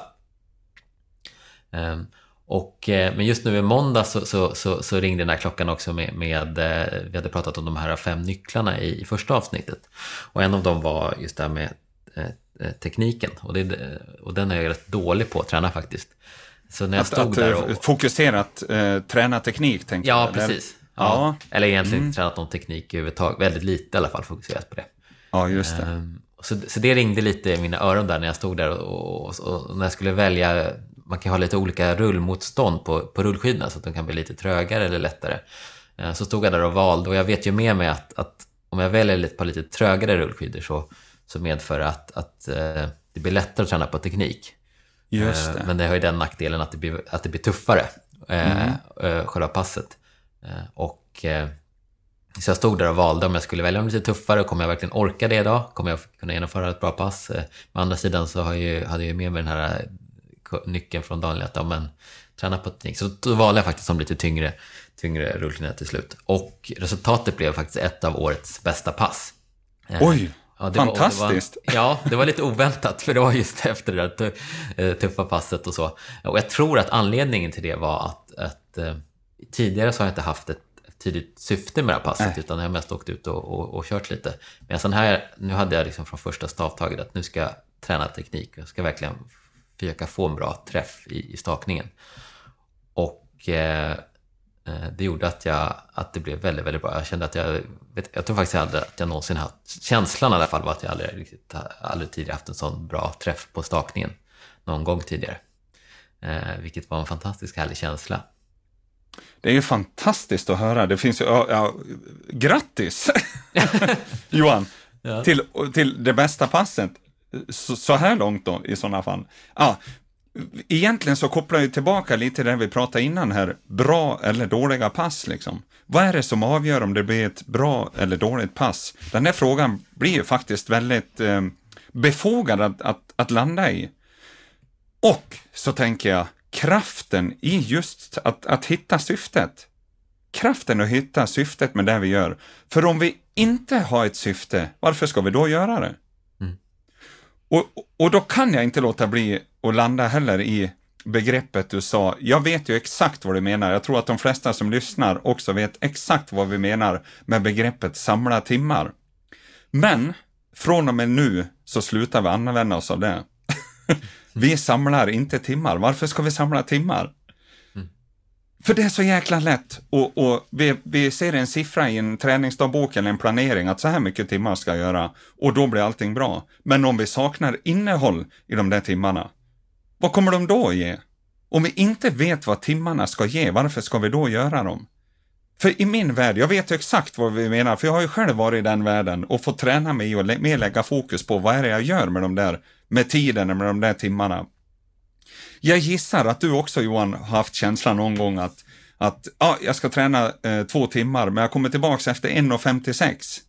Ehm, och, eh, men just nu i måndag så, så, så, så, ringde den här klockan också med, med, eh, vi hade pratat om de här fem nycklarna i, i första avsnittet. Och en av dem var just det här med eh, tekniken. Och, det, och den är jag rätt dålig på att träna faktiskt. Så när jag att, stod att, där och... Fokuserat eh, träna teknik, tänker ja, jag. Precis. Ja, ja. Eller egentligen mm. inte tränat någon teknik överhuvudtaget. Väldigt lite i alla fall fokuserat på det. Ja, just det. Ehm, så, så det ringde lite i mina öron där när jag stod där och, och, och när jag skulle välja man kan ha lite olika rullmotstånd på, på rullskidorna så att de kan bli lite trögare eller lättare. Eh, så stod jag där och valde och jag vet ju med mig att, att om jag väljer ett par lite trögare rullskidor så, så medför att, att eh, det blir lättare att träna på teknik. Just det. Men det har ju den nackdelen att det blir, att det blir tuffare, mm. själva passet. Och så jag stod där och valde om jag skulle välja något lite tuffare. Kommer jag verkligen orka det idag? Kommer jag kunna genomföra ett bra pass? Med andra sidan så har jag ju, hade jag med mig den här nyckeln från Daniel att ja, men, träna på teknik. Så då valde jag faktiskt som lite tyngre, tyngre rullskidor till slut. Och resultatet blev faktiskt ett av årets bästa pass. Eh, Oj! Ja, det Fantastiskt! Var, det var, ja, det var lite oväntat, för det var just efter det där eh, tuffa passet och så. Och jag tror att anledningen till det var att, att eh, tidigare så har jag inte haft ett tydligt syfte med det här passet, Nej. utan jag har mest åkt ut och, och, och kört lite. Men sen här, nu hade jag liksom från första stavtaget att nu ska jag träna teknik. Jag ska verkligen försöka få en bra träff i, i stakningen. Och eh, det gjorde att, jag, att det blev väldigt, väldigt bra. Jag kände att jag, vet, jag tror faktiskt aldrig att jag någonsin haft, känslan i alla fall var att jag aldrig, riktigt, aldrig tidigare haft en sån bra träff på stakningen någon gång tidigare. Eh, vilket var en fantastisk härlig känsla. Det är ju fantastiskt att höra. Det finns ju, ja, ja grattis *laughs* Johan, ja. till, till det bästa passet så, så här långt då i sådana fall. Ja, egentligen så kopplar jag tillbaka lite till det vi pratade innan här, bra eller dåliga pass liksom. Vad är det som avgör om det blir ett bra eller dåligt pass? Den här frågan blir ju faktiskt väldigt eh, befogad att, att, att landa i. Och så tänker jag, kraften i just att, att hitta syftet. Kraften att hitta syftet med det vi gör. För om vi inte har ett syfte, varför ska vi då göra det? Och, och då kan jag inte låta bli att landa heller i begreppet du sa. Jag vet ju exakt vad du menar. Jag tror att de flesta som lyssnar också vet exakt vad vi menar med begreppet samla timmar. Men från och med nu så slutar vi använda oss av det. *laughs* vi samlar inte timmar. Varför ska vi samla timmar? För det är så jäkla lätt och, och vi, vi, ser en siffra i en träningsdagbok eller en planering att så här mycket timmar ska jag göra och då blir allting bra. Men om vi saknar innehåll i de där timmarna, vad kommer de då att ge? Om vi inte vet vad timmarna ska ge, varför ska vi då göra dem? För i min värld, jag vet ju exakt vad vi menar, för jag har ju själv varit i den världen och fått träna mig och mer lägga fokus på vad är det jag gör med de där, med tiden, med de där timmarna. Jag gissar att du också Johan har haft känslan någon gång att, att ja, jag ska träna eh, två timmar, men jag kommer tillbaks efter 1.56.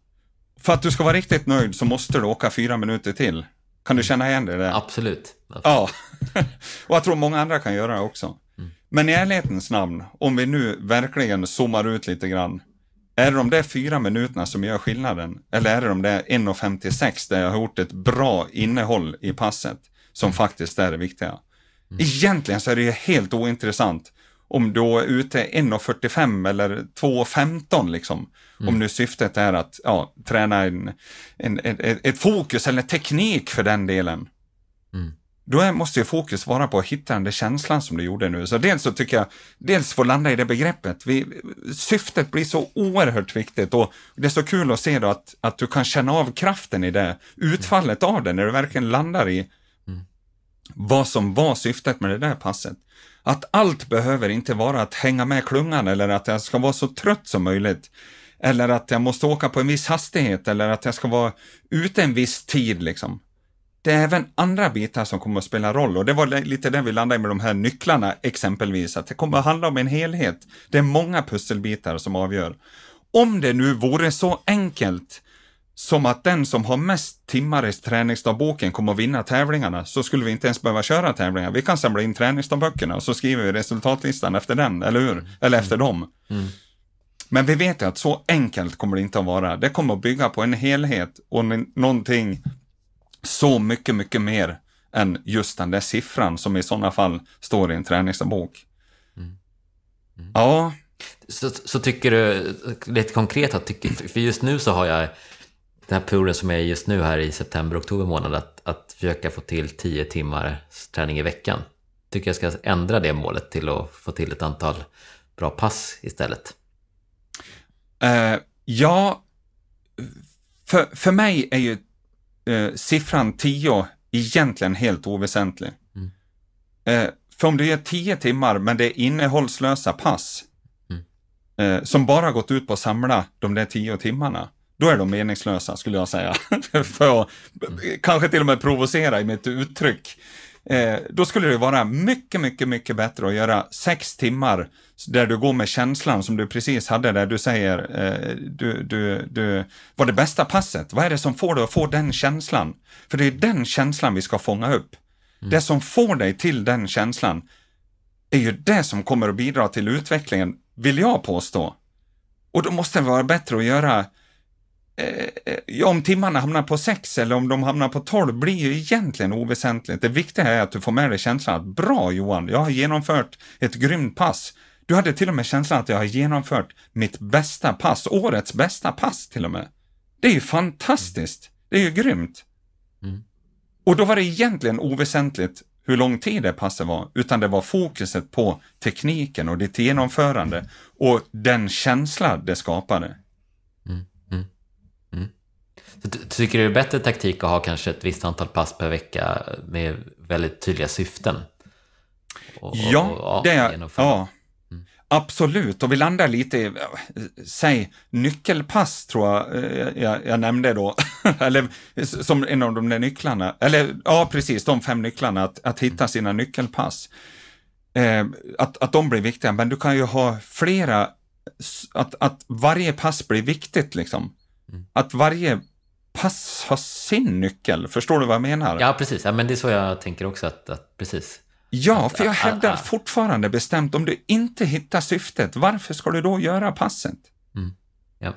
För att du ska vara riktigt nöjd så måste du åka fyra minuter till. Kan du känna igen det? Där? Absolut. Absolut. Ja, *laughs* och jag tror många andra kan göra det också. Mm. Men i ärlighetens namn, om vi nu verkligen zoomar ut lite grann. Är det de där fyra minuterna som gör skillnaden? Eller är det de där 1.56 där jag har gjort ett bra innehåll i passet som faktiskt är det viktiga? Mm. Egentligen så är det ju helt ointressant om du är ute 1.45 eller 2.15 liksom. Mm. Om nu syftet är att ja, träna en, en, ett, ett fokus eller teknik för den delen. Mm. Då måste ju fokus vara på att hitta den där känslan som du gjorde nu. Så dels så tycker jag, dels få landa i det begreppet. Vi, syftet blir så oerhört viktigt och det är så kul att se då att, att du kan känna av kraften i det, utfallet av det, när du verkligen landar i vad som var syftet med det där passet. Att allt behöver inte vara att hänga med klungan eller att jag ska vara så trött som möjligt. Eller att jag måste åka på en viss hastighet eller att jag ska vara ute en viss tid liksom. Det är även andra bitar som kommer att spela roll och det var lite det vi landade med de här nycklarna exempelvis, att det kommer att handla om en helhet. Det är många pusselbitar som avgör. Om det nu vore så enkelt som att den som har mest timmar i träningsdagboken kommer att vinna tävlingarna, så skulle vi inte ens behöva köra tävlingar. Vi kan samla in träningsdagböckerna och så skriver vi resultatlistan efter den, eller hur? Eller efter dem. Mm. Men vi vet ju att så enkelt kommer det inte att vara. Det kommer att bygga på en helhet och någonting så mycket, mycket mer än just den där siffran som i sådana fall står i en träningsdagbok. Mm. Mm. Ja. Så, så tycker du, lite konkret, att tycker, för just nu så har jag den här perioden som jag är just nu här i september-oktober månad, att, att försöka få till 10 timmar träning i veckan. Tycker jag ska ändra det målet till att få till ett antal bra pass istället. Uh, ja, för, för mig är ju uh, siffran 10 egentligen helt oväsentlig. Mm. Uh, för om du gör 10 timmar men det är innehållslösa pass, mm. som bara gått ut på att samla de där tio timmarna, då är de meningslösa skulle jag säga. *laughs* För att kanske till och med provocera i mitt uttryck. Eh, då skulle det vara mycket, mycket, mycket bättre att göra sex timmar där du går med känslan som du precis hade där du säger eh, du, du, du var det bästa passet. Vad är det som får dig att få den känslan? För det är den känslan vi ska fånga upp. Mm. Det som får dig till den känslan är ju det som kommer att bidra till utvecklingen, vill jag påstå. Och då måste det vara bättre att göra eh, om timmarna hamnar på sex eller om de hamnar på tolv blir ju egentligen oväsentligt. Det viktiga är att du får med dig känslan att bra Johan, jag har genomfört ett grymt pass. Du hade till och med känslan att jag har genomfört mitt bästa pass, årets bästa pass till och med. Det är ju fantastiskt. Det är ju grymt. Mm. Och då var det egentligen oväsentligt hur lång tid det passet var, utan det var fokuset på tekniken och ditt genomförande och den känsla det skapade. Mm, mm, mm. Tycker du det är bättre taktik att ha kanske ett visst antal pass per vecka med väldigt tydliga syften? Och, ja, och, det är, ja, Absolut, och vi landar lite i, säg nyckelpass tror jag eh, jag, jag nämnde då, *laughs* eller som en av de där nycklarna, eller ja precis, de fem nycklarna, att, att hitta sina nyckelpass. Eh, att, att de blir viktiga, men du kan ju ha flera, att, att varje pass blir viktigt liksom. Mm. Att varje pass har sin nyckel, förstår du vad jag menar? Ja, precis, ja, men det är så jag tänker också, att, att precis. Ja, för jag hävdar fortfarande bestämt, om du inte hittar syftet, varför ska du då göra passet? Mm. Ja.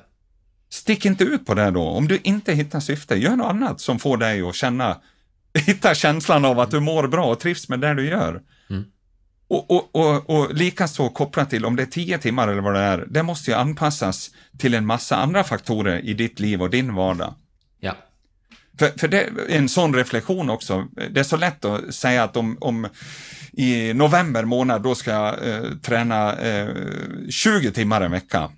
Stick inte ut på det då. Om du inte hittar syftet, gör något annat som får dig att känna, *laughs* hitta känslan av att du mår bra och trivs med det du gör. Mm. Och, och, och, och likaså kopplat till, om det är tio timmar eller vad det är, det måste ju anpassas till en massa andra faktorer i ditt liv och din vardag. För, för det är en sån reflektion också. Det är så lätt att säga att om, om i november månad, då ska jag eh, träna eh, 20 timmar en vecka.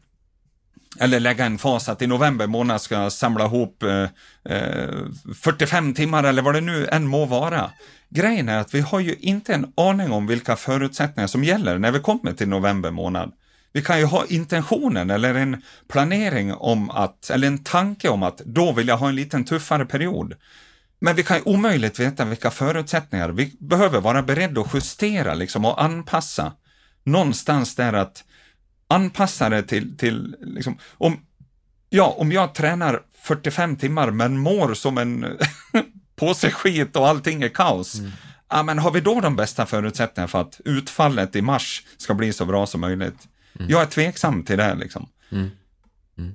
Eller lägga en fas att i november månad ska jag samla ihop eh, eh 45 timmar eller vad det nu än må vara. Grejen är att vi har ju inte en aning om vilka förutsättningar som gäller när vi kommer till november månad. Vi kan ju ha intentionen eller en planering om att, eller en tanke om att då vill jag ha en liten tuffare period. Men vi kan ju omöjligt veta vilka förutsättningar. Vi behöver vara beredda att justera liksom och anpassa. Någonstans där att anpassa det till, till liksom, om, ja, om jag tränar 45 timmar men mår som en *laughs* påse skit och allting är kaos. Mm. Ja, men har vi då de bästa förutsättningarna för att utfallet i mars ska bli så bra som möjligt? Mm. Jag är tveksam till det liksom. Mm. Mm.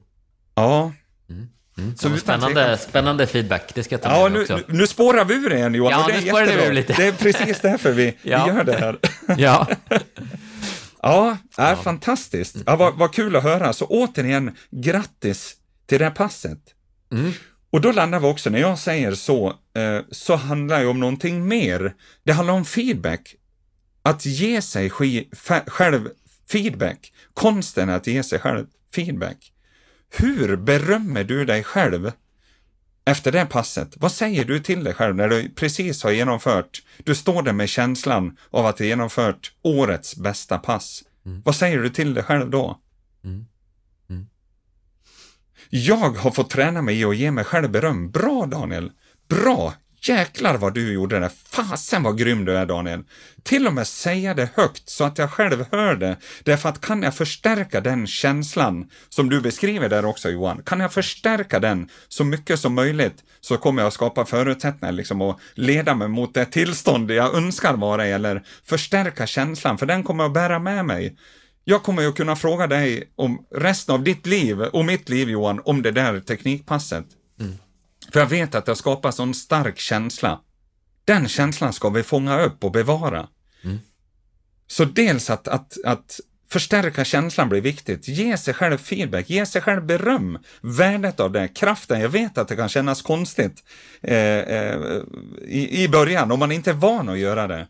Ja. Mm. mm. Så spännande, spännande feedback, det ska jag ta ja, med nu, också. Nu spårar vi ur igen Johan, ja, det är jättebra. Vi lite. Det är precis därför vi, ja. vi gör det här. *laughs* ja. ja, är ja. fantastiskt. Ja, vad, vad kul att höra. Så återigen, grattis till det här passet. Mm. Och då landar vi också, när jag säger så, eh, så handlar det om någonting mer. Det handlar om feedback. Att ge sig själv feedback. Konsten att ge sig själv feedback. Hur berömmer du dig själv efter det passet? Vad säger du till dig själv när du precis har genomfört, du står där med känslan av att du genomfört årets bästa pass. Mm. Vad säger du till dig själv då? Mm. Mm. Jag har fått träna mig i att ge mig själv beröm. Bra Daniel! Bra! Jäklar vad du gjorde det! Fasen vad grym du är Daniel! Till och med säga det högt så att jag själv hör det. Därför att kan jag förstärka den känslan som du beskriver där också Johan, kan jag förstärka den så mycket som möjligt så kommer jag skapa förutsättningar liksom och leda mig mot det tillstånd jag önskar vara i eller förstärka känslan för den kommer jag bära med mig. Jag kommer ju kunna fråga dig om resten av ditt liv och mitt liv Johan om det där teknikpasset. För jag vet att det skapar sån stark känsla. Den känslan ska vi fånga upp och bevara. Mm. Så dels att, att, att förstärka känslan blir viktigt. Ge sig själv feedback, ge sig själv beröm. Värdet av det, kraften. Jag vet att det kan kännas konstigt eh, eh, i, i början om man inte är van att göra det.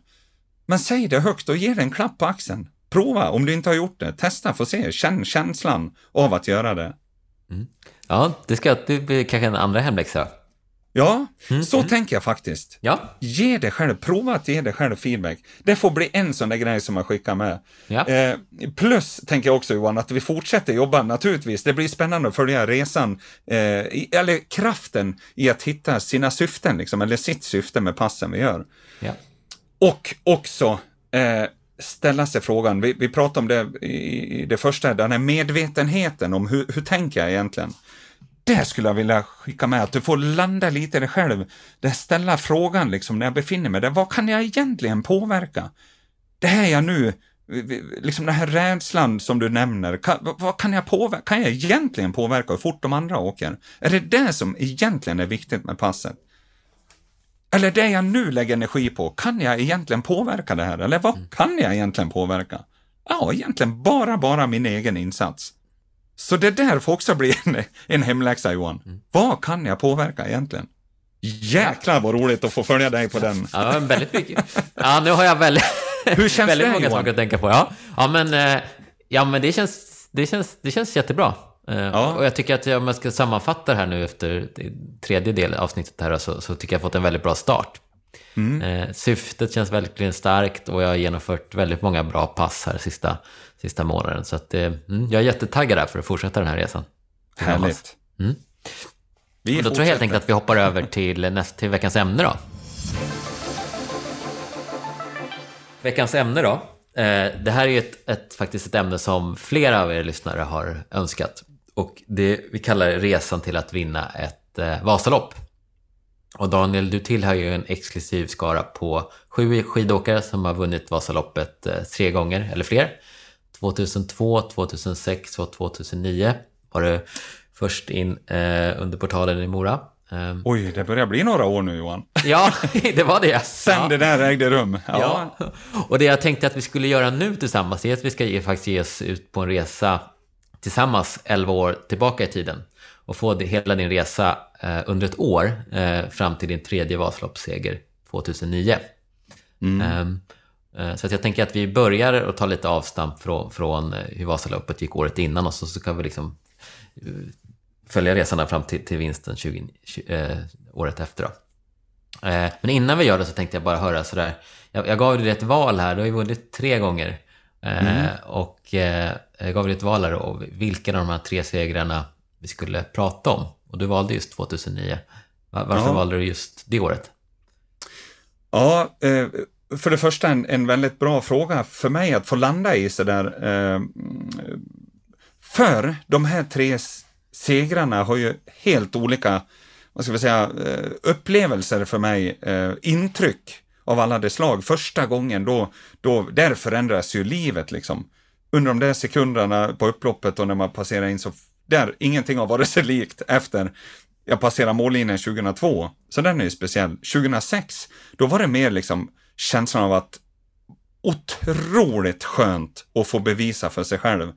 Men säg det högt och ge det en klapp på axeln. Prova om du inte har gjort det. Testa, få se. Känn känslan av att göra det. Mm. Ja, det, ska, det blir kanske en andra hemläxa. Ja, mm. så mm. tänker jag faktiskt. Ja. Ge dig själv, prova att ge dig själv feedback. Det får bli en sån där grej som man skickar med. Ja. Eh, plus, tänker jag också Johan, att vi fortsätter jobba naturligtvis. Det blir spännande att följa resan, eh, eller kraften i att hitta sina syften, liksom, eller sitt syfte med passen vi gör. Ja. Och också eh, ställa sig frågan, vi, vi pratade om det i, det första, den här medvetenheten om hur, hur tänker jag egentligen? det skulle jag vilja skicka med, att du får landa lite i dig själv. Det ställa frågan liksom när jag befinner mig där, vad kan jag egentligen påverka? Det här jag nu, liksom den här rädslan som du nämner, kan, vad kan jag påverka? Kan jag egentligen påverka hur fort de andra åker? Är det det som egentligen är viktigt med passet? Eller det jag nu lägger energi på, kan jag egentligen påverka det här? Eller vad mm. kan jag egentligen påverka? Ja, egentligen bara, bara min egen insats. Så det där får också bli *laughs* en, en hemläxa Johan. Mm. Vad kan jag påverka egentligen? Jäklar vad roligt att få följa dig på den. Ja, väldigt mycket. Ja, nu har jag väldigt, *laughs* Hur känns väldigt det, många Johan? saker att tänka på. Ja, ja men, eh, ja, men det, känns, det, känns, det känns jättebra. Eh, ja. Och jag tycker att om jag ska sammanfatta det här nu efter tredje del avsnittet här så, så tycker jag fått en väldigt bra start. Mm. Eh, syftet känns verkligen starkt och jag har genomfört väldigt många bra pass här sista, sista månaden. Så att, eh, mm, jag är jättetaggad här för att fortsätta den här resan. Härligt. Mm. Vi och då tror jag helt enkelt att vi hoppar över till, näst, till veckans ämne då. Veckans ämne då. Det här är ju ett, ett, faktiskt ett ämne som flera av er lyssnare har önskat. Och det, vi kallar det resan till att vinna ett eh, Vasalopp. Och Daniel, du tillhör ju en exklusiv skara på sju skidåkare som har vunnit Vasaloppet eh, tre gånger eller fler. 2002, 2006 och 2009 var du först in eh, under portalen i Mora. Um, Oj, det börjar bli några år nu Johan. Ja, *laughs* det var det. Sen ja. det där ägde rum. Ja. ja. Och det jag tänkte att vi skulle göra nu tillsammans är att vi ska ge, faktiskt ge oss ut på en resa tillsammans 11 år tillbaka i tiden och få det, hela din resa eh, under ett år eh, fram till din tredje Vasaloppsseger 2009. Mm. Ehm, eh, så att jag tänker att vi börjar och tar lite avstamp från, från hur Vasaloppet gick året innan och så, så kan vi liksom följa resan fram till, till vinsten 20, 20 eh, året efter. Då. men innan vi gör det så tänkte jag bara höra sådär, jag, jag gav dig ett val här, du har ju vunnit tre gånger. Mm. Och gav dig ett val och vilken av de här tre segrarna vi skulle prata om. Och du valde just 2009. Varför ja. valde du just det året? Ja, eh, för det första en, en väldigt bra fråga för mig att få landa i sådär. Eh, för de här tre segrarna har ju helt olika, vad ska vi säga, eh, upplevelser för mig, intryck av alla dess slag. Första gången då, då, där förändras ju livet liksom. Under de där sekunderna på upploppet och när man passerar in så där ingenting har varit sig likt efter jag passerade mållinjen 2002. Så den är ju speciell. 2006, då var det mer liksom känslan av att otroligt skönt att få bevisa för sig själv.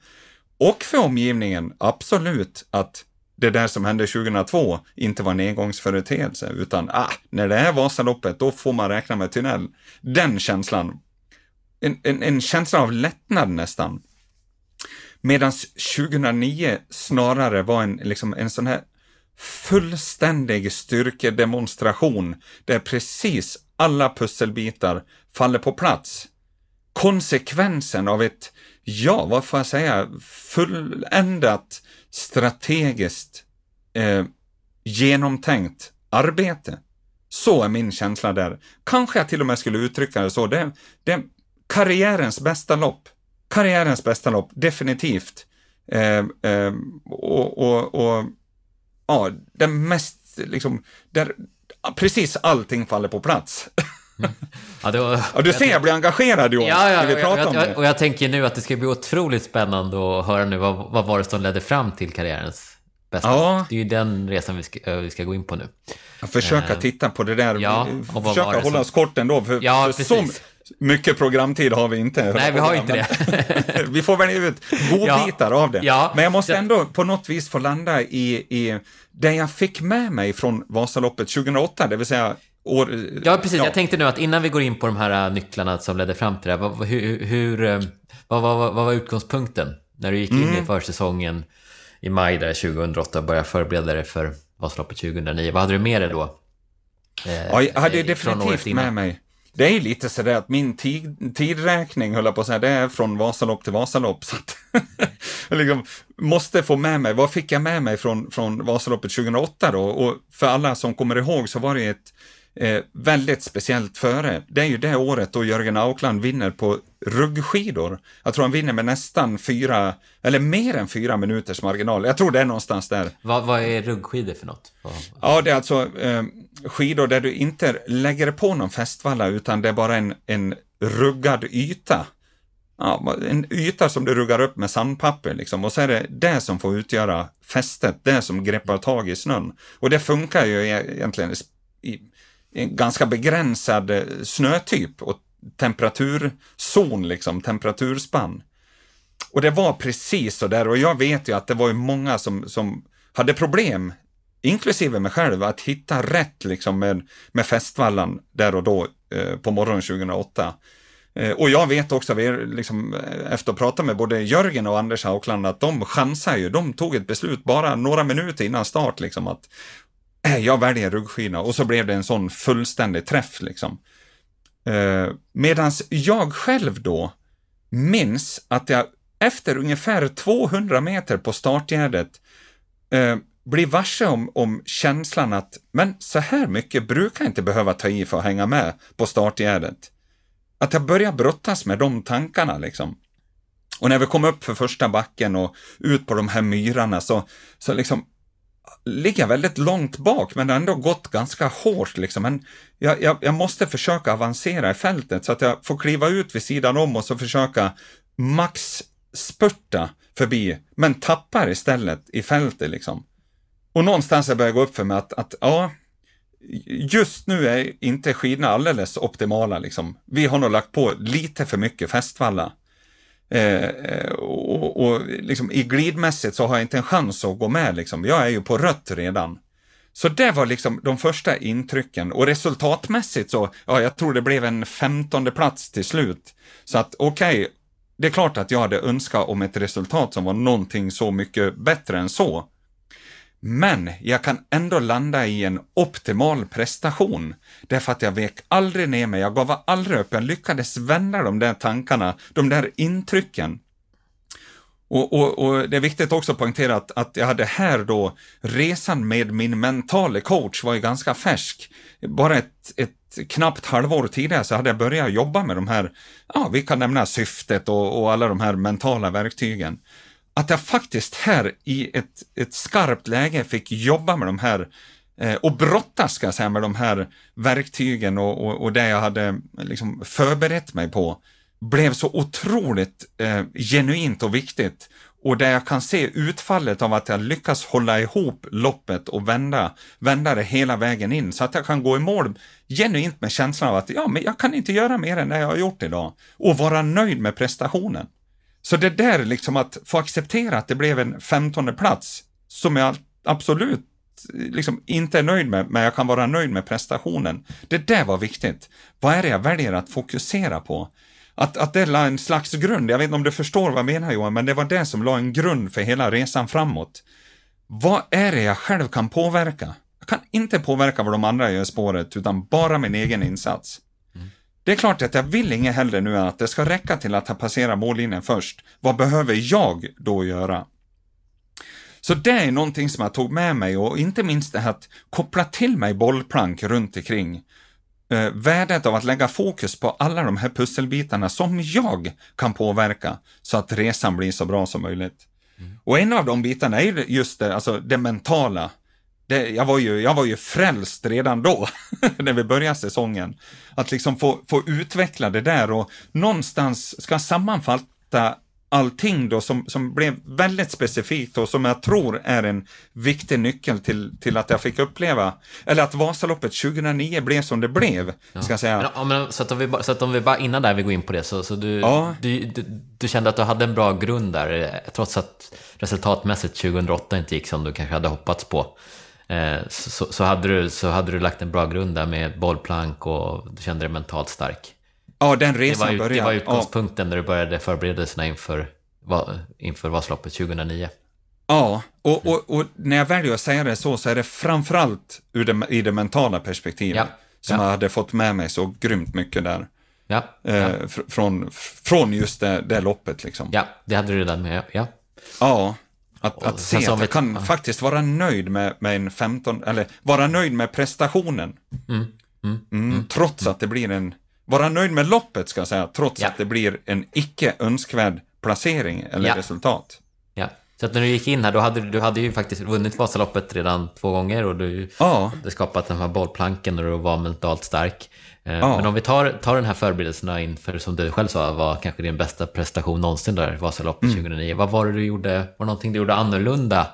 Och för omgivningen, absolut, att det där som hände 2002 inte var en engångsföreteelse, utan ah, när det är Vasaloppet, då får man räkna med tunnel. Den känslan, en, en, en känsla av lättnad nästan. Medan 2009 snarare var en, liksom en sån här fullständig styrkedemonstration där precis alla pusselbitar faller på plats. Konsekvensen av ett, ja, vad får jag säga, fulländat strategiskt eh, genomtänkt arbete. Så är min känsla där. Kanske jag till och med skulle uttrycka det så. Det, det karriärens bästa lopp karriärens bästa lopp, definitivt. Eh, eh, och, och, och, ja, den mest, liksom, där precis allting faller på plats. Mm. Ja, var, ja, du ser, jag blir engagerad Johan, ja, ja, vi pratar om det. Och jag tänker nu att det ska bli otroligt spännande att höra nu vad, vad var det som ledde fram till karriärens bästa. Ja. Det är ju den resan vi ska, vi ska gå in på nu. Försöka uh, titta på det där, ja, försöka hålla oss kort ändå, för, ja, för så, mycket programtid har vi inte. Nej, vi har inte det. *laughs* vi får välja ut godbitar ja, av det. Ja, Men jag måste ändå på något vis få landa i, i det jag fick med mig från Vasaloppet 2008, det vill säga År, ja, precis. Ja. Jag tänkte nu att innan vi går in på de här äh, nycklarna som ledde fram till det, vad, hur, hur, äh, vad, vad, vad, var utgångspunkten när du gick in mm. i försäsongen i maj där 2008 och började förbereda dig för Vasaloppet 2009? Vad hade du med dig då Eh, ja, jag hade definitivt med mig. Det är lite sådär att min tid, tidräkning, höll jag på att säga, det är från Vasalopp till Vasalopp. Så att *laughs* jag liksom måste få med mig, vad fick jag med mig från, från Vasaloppet 2008 då? Och för alla som kommer ihåg så var det ett eh, väldigt speciellt före. Det är ju det året då Jörgen Aukland vinner på ruggskidor. Jag tror han vinner med nästan fyra, eller mer än fyra minuters marginal. Jag tror det är någonstans där. Vad, vad är ruggskidor för något? Ja, det är alltså eh, skidor där du inte lägger på någon fästvalla utan det är bara en, en ruggad yta. Ja, en yta som du ruggar upp med sandpapper liksom och så är det det som får utgöra fästet, det som greppar tag i snön. Och det funkar ju e-, egentligen i, ganska begränsad eh, snötyp och temperaturzon, liksom, temperaturspann. Och det var precis så där och jag vet ju att det var ju många som, som hade problem, inklusive mig själv, att hitta rätt liksom med, med fästvallan där och då eh, på morgonen 2008. Eh, och jag vet också, vi, liksom, eh, efter att ha pratat med både Jörgen och Anders Haukland, att de chansar ju. De tog ett beslut bara några minuter innan start, liksom, att *clears throat* jag väljer ruggskina och så blev det en sån fullständig träff liksom. Eh, medans jag själv då minns att jag efter ungefär 200 meter på startgärdet eh, blir varse om, om känslan att men så här mycket brukar jag inte behöva ta i för att hänga med på startgärdet. Att jag börjar brottas med de tankarna liksom. Och när vi kom upp för första backen och ut på de här myrarna så, så liksom ligger väldigt långt bak, men ändå gått ganska hårt. Liksom. Men jag, jag, jag, måste försöka avancera i fältet så att jag får kliva ut vid sidan om och så försöka max spurta förbi, men tappar istället i fältet. Liksom. Och någonstans har det börjat gå upp för mig att, att ja, just nu är inte skidorna alldeles optimala. Liksom. Vi har nog lagt på lite för mycket fästvalla. Eh, eh och, och liksom, i glidmässigt så har jag inte en chans att gå med. Liksom. Jag är ju på rött redan. Så det var liksom de första intrycken och resultatmässigt så, ja, jag tror det blev en femtonde plats till slut. Så att okej, okay, det är klart att jag hade önskat om ett resultat som var någonting så mycket bättre än så. Men jag kan ändå landa i en optimal prestation, därför att jag vek aldrig ner mig, jag gav aldrig upp, jag lyckades vända de där tankarna, de där intrycken. Och, och, och det är viktigt också att poängtera att, att jag hade här då, resan med min mentala coach var ju ganska färsk. Bara ett, ett knappt halvår tidigare så hade jag börjat jobba med de här, ja, vi kan nämna syftet och, och alla de här mentala verktygen att jag faktiskt här i ett, ett skarpt läge fick jobba med de här eh, och brottas ska jag säga med de här verktygen och, och, och det jag hade liksom förberett mig på blev så otroligt eh, genuint och viktigt och där jag kan se utfallet av att jag lyckas hålla ihop loppet och vända, vända det hela vägen in så att jag kan gå i mål genuint med känslan av att ja, men jag kan inte göra mer än det jag har gjort idag och vara nöjd med prestationen. Så det där liksom att få acceptera att det blev en femtonde plats som jag absolut liksom inte är nöjd med, men jag kan vara nöjd med prestationen. Det där var viktigt. Vad är det jag väljer att fokusera på? Att, att det la en slags grund, jag vet inte om du förstår vad jag menar Johan, men det var det som la en grund för hela resan framåt. Vad är det jag själv kan påverka? Jag kan inte påverka vad de andra gör i spåret, utan bara min egen insats. Det är klart att jag vill inget hellre nu än att det ska räcka till att ha passerat mållinjen först. Vad behöver jag då göra? Så det är någonting som jag tog med mig och inte minst det här att koppla till mig bollplank runt omkring. Eh, värdet av att lägga fokus på alla de här pusselbitarna som jag kan påverka så att resan blir så bra som möjligt. Mm. Och en av de bitarna är just det, alltså det mentala det, jag, var ju, jag var ju frälst redan då, *laughs* när vi började säsongen. Att liksom få, få utveckla det där och någonstans ska sammanfatta allting då som, som blev väldigt specifikt och som jag tror är en viktig nyckel till, till att jag fick uppleva, eller att Vasaloppet 2009 blev som det blev, ja. ska jag säga. Men, ja, men, så, att om vi, så att om vi bara, innan där vi går in på det, så, så du, ja. du, du, du, kände att du hade en bra grund där, trots att resultatmässigt 2008 inte gick som du kanske hade hoppats på. Eh, så, så, hade du, så hade du lagt en bra grund där med bollplank och du kände dig mentalt stark. Ja, den resan det var, började. Det var utgångspunkten ja. när du började förberedelserna inför, inför Vasaloppet 2009. Ja, och, och, och, när jag väljer att säga det så, så är det framförallt ur det, i det mentala perspektivet ja. som ja. jag hade fått med mig så grymt mycket där. Ja. Eh, från, från just det, det loppet liksom. Ja, det hade du redan med, ja. Ja, att, att se att jag kan ja. faktiskt vara nöjd med, med en 15, eller vara nöjd med prestationen. Mm. Mm. Mm. mm. Trots att det blir en, vara nöjd med loppet ska jag säga, trots ja. att det blir en icke önskvärd placering eller ja. resultat. Ja, så att när du gick in här, då hade du hade ju faktiskt vunnit Vasaloppet redan två gånger och du ja. hade skapat den här bollplanken och du var mentalt stark. Eh, ja. Men om vi tar, tar den här förberedelserna inför, som du själv sa, var kanske din bästa prestation någonsin där, Vasaloppet mm. 2009. Vad var det du gjorde, var det någonting du gjorde annorlunda?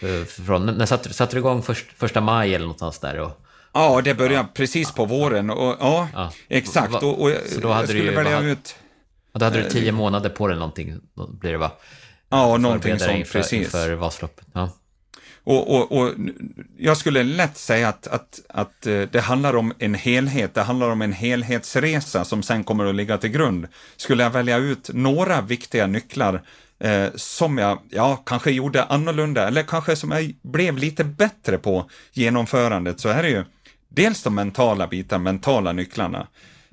Eh, från, när satte, satte du igång först, första maj eller någonstans där? Och, ja, det började ja. precis på våren. Och, ja, ja. exakt. Och, och så då hade du, välja ut... Då hade du eh, tio månader på dig någonting, blir det va? Ja, någonting sånt, inför, precis. Inför Vasaloppet. Ja. Och, och, och, jag skulle lätt säga att, att, att eh, det handlar om en helhet, det handlar om en helhetsresa som sen kommer att ligga till grund. Skulle jag välja ut några viktiga nycklar eh, som jag, ja, kanske gjorde annorlunda, eller kanske som jag blev lite bättre på genomförandet, så är det ju dels de mentala bitarna, mentala nycklarna.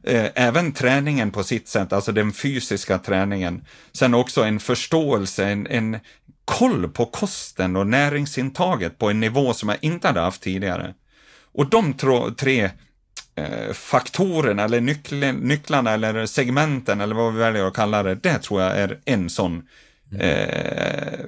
Eh, även träningen på sitt sätt, alltså den fysiska träningen. Sen också en förståelse, en, en koll på kosten och näringsintaget på en nivå som jag inte hade haft tidigare. Och de tre eh, faktorerna eller nyckeln, nycklarna eller segmenten eller vad vi väljer att kalla det, det tror jag är en sån eh,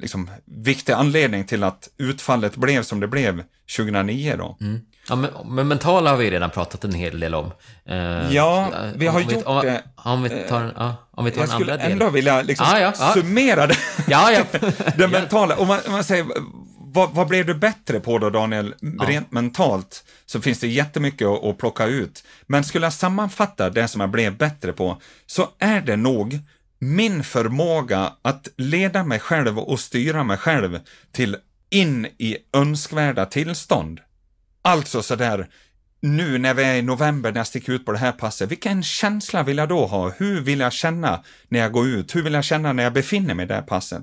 liksom, viktig anledning till att utfallet blev som det blev 2009 då. Mm. Ja, men, men, mentala har vi redan pratat en hel del om. Eh, ja, vi har gjort om, det. Om vi tar, ja, om vi tar jag en andra del. Jag skulle ändå vilja liksom ah, ja, ja. summera det, *laughs* ja, ja. *laughs* det mentala. Om man, om man säger, vad, vad, blev du bättre på då, Daniel? Rent mentalt så finns det jättemycket att, att plocka ut. Men skulle jag sammanfatta det som jag blev bättre på, så är det nog min förmåga att leda mig själv och styra mig själv till in i önskvärda tillstånd. Alltså sådär, nu när vi är i november, när jag sticker ut på det här passet, vilken känsla vill jag då ha? Hur vill jag känna när jag går ut? Hur vill jag känna när jag befinner mig i det här passet?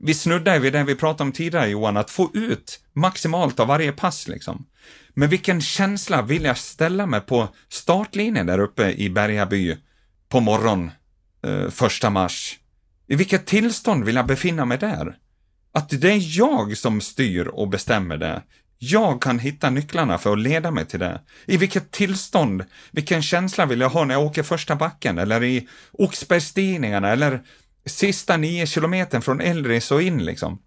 Vi snuddar vid det vi pratade om tidigare Johan, att få ut maximalt av varje pass liksom. Men vilken känsla vill jag ställa mig på startlinjen där uppe i Bergaby på morgon, eh, första mars? I vilket tillstånd vill jag befinna mig där? Att det är jag som styr och bestämmer det. Jag kan hitta nycklarna för att leda mig till det. I vilket tillstånd, vilken känsla vill jag ha när jag åker första backen eller i Oxbergstigningarna eller sista nio kilometern från Elris och in liksom.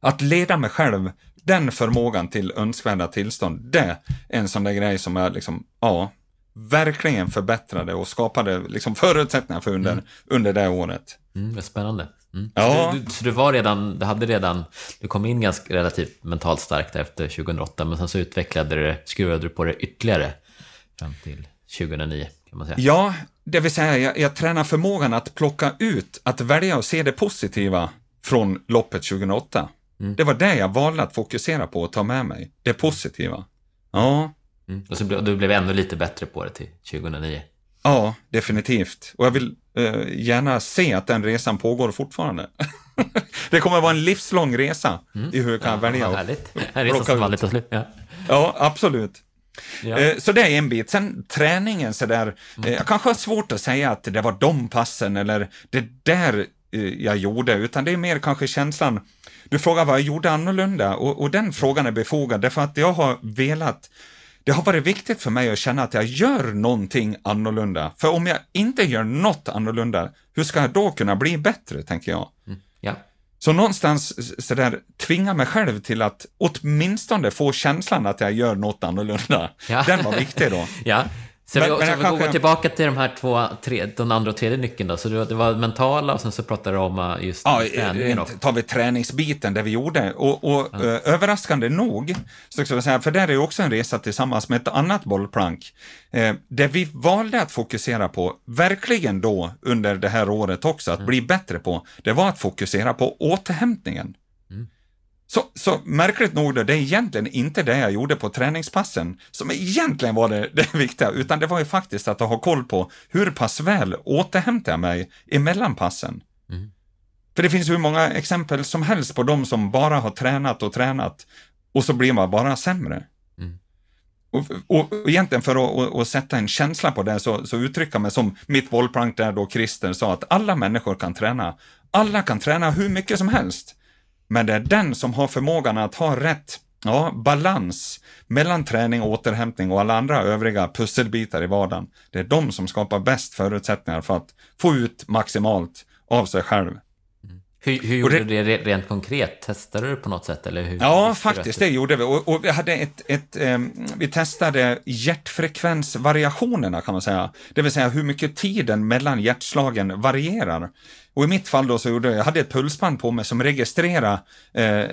Att leda mig själv, den förmågan till önskvärda tillstånd, det är en sån där grej som jag liksom, ja, verkligen förbättrade och skapade liksom förutsättningar för under, mm. under det året. Mm, är spännande. Mm. Ja. Så, du, så du var redan, du hade redan, du kom in ganska relativt mentalt starkt efter 2008, men sen så utvecklade du skruvade du på det ytterligare fram till 2009, kan man säga. Ja, det vill säga jag, jag tränar förmågan att plocka ut, att välja och se det positiva från loppet 2008. Mm. Det var det jag valde att fokusera på och ta med mig, det positiva. Ja. Mm. Och så du blev ännu lite bättre på det till 2009. Ja, definitivt. Och jag vill gärna se att den resan pågår fortfarande. *laughs* det kommer att vara en livslång resa mm. i hur jag kan ja, välja. Vad härligt. En resa som aldrig tar slut. Ja, ja absolut. Ja. Eh, så det är en bit. Sen träningen sådär, mm. eh, jag kanske har svårt att säga att det var de passen eller det där eh, jag gjorde, utan det är mer kanske känslan, du frågar vad jag gjorde annorlunda och, och den frågan är befogad därför att jag har velat det har varit viktigt för mig att känna att jag gör någonting annorlunda. För om jag inte gör något annorlunda, hur ska jag då kunna bli bättre, tänker jag. Mm. Ja. Så någonstans sådär tvinga mig själv till att åtminstone få känslan att jag gör något annorlunda. Ja. Den var viktig då. *laughs* ja. Så men, vi, men så vi kanske... går tillbaka till de här två, tre, den andra och tredje nyckeln då. Så det var mentala och sen så pratade du om uh, just ja, träningen. Ja, tar vi träningsbiten, det vi gjorde. Och, och ja. uh, överraskande nog, så ska jag säga, för där är också en resa tillsammans med ett annat bollplank. Uh, det vi valde att fokusera på, verkligen då under det här året också, att mm. bli bättre på, det var att fokusera på återhämtningen. Så, så märkligt nog, då, det är egentligen inte det jag gjorde på träningspassen som egentligen var det, *laughs* det viktiga, utan det var ju faktiskt att ha koll på hur pass väl återhämtar jag mig emellan passen. Mm. För det finns hur många exempel som helst på de som bara har tränat och tränat och så blir man bara sämre. Mm. Och, och, och egentligen för att och, och sätta en känsla på det så, så uttrycker man som mitt bollplank där då Christer sa att alla människor kan träna. Alla kan träna hur mycket som helst. Men det är den som har förmågan att ha rätt ja, balans mellan träning, återhämtning och alla andra övriga pusselbitar i vardagen. Det är de som skapar bäst förutsättningar för att få ut maximalt av sig själv. Hur, hur gjorde det, du det rent konkret? Testade du på något sätt? Eller hur, ja, faktiskt, det gjorde vi. Och, och vi, hade ett, ett eh, vi testade hjärtfrekvensvariationerna, kan man säga. Det vill säga hur mycket tiden mellan hjärtslagen varierar. Och i mitt fall då så gjorde jag, jag hade ett pulsband på mig som registrerade eh,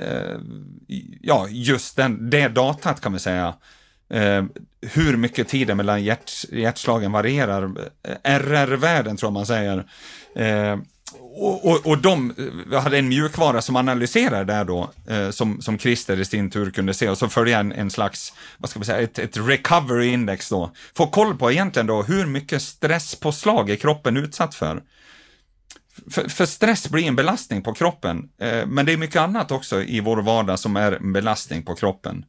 ja, just den, det datat kan man säga. Eh, hur mycket tiden mellan hjärt, hjärtslagen varierar. RR-värden tror man säger. Eh, och, och, och de eh, hade en mjukvara som analyserade det då, eh, som, som Christer i sin tur kunde se, och så följde en, en slags, vad ska man säga, ett, ett recovery index då. Få koll på egentligen då hur mycket stresspåslag är kroppen utsatt för. För, för, stress blir en belastning på kroppen, eh, men det är mycket annat också i vår vardag som är en belastning på kroppen.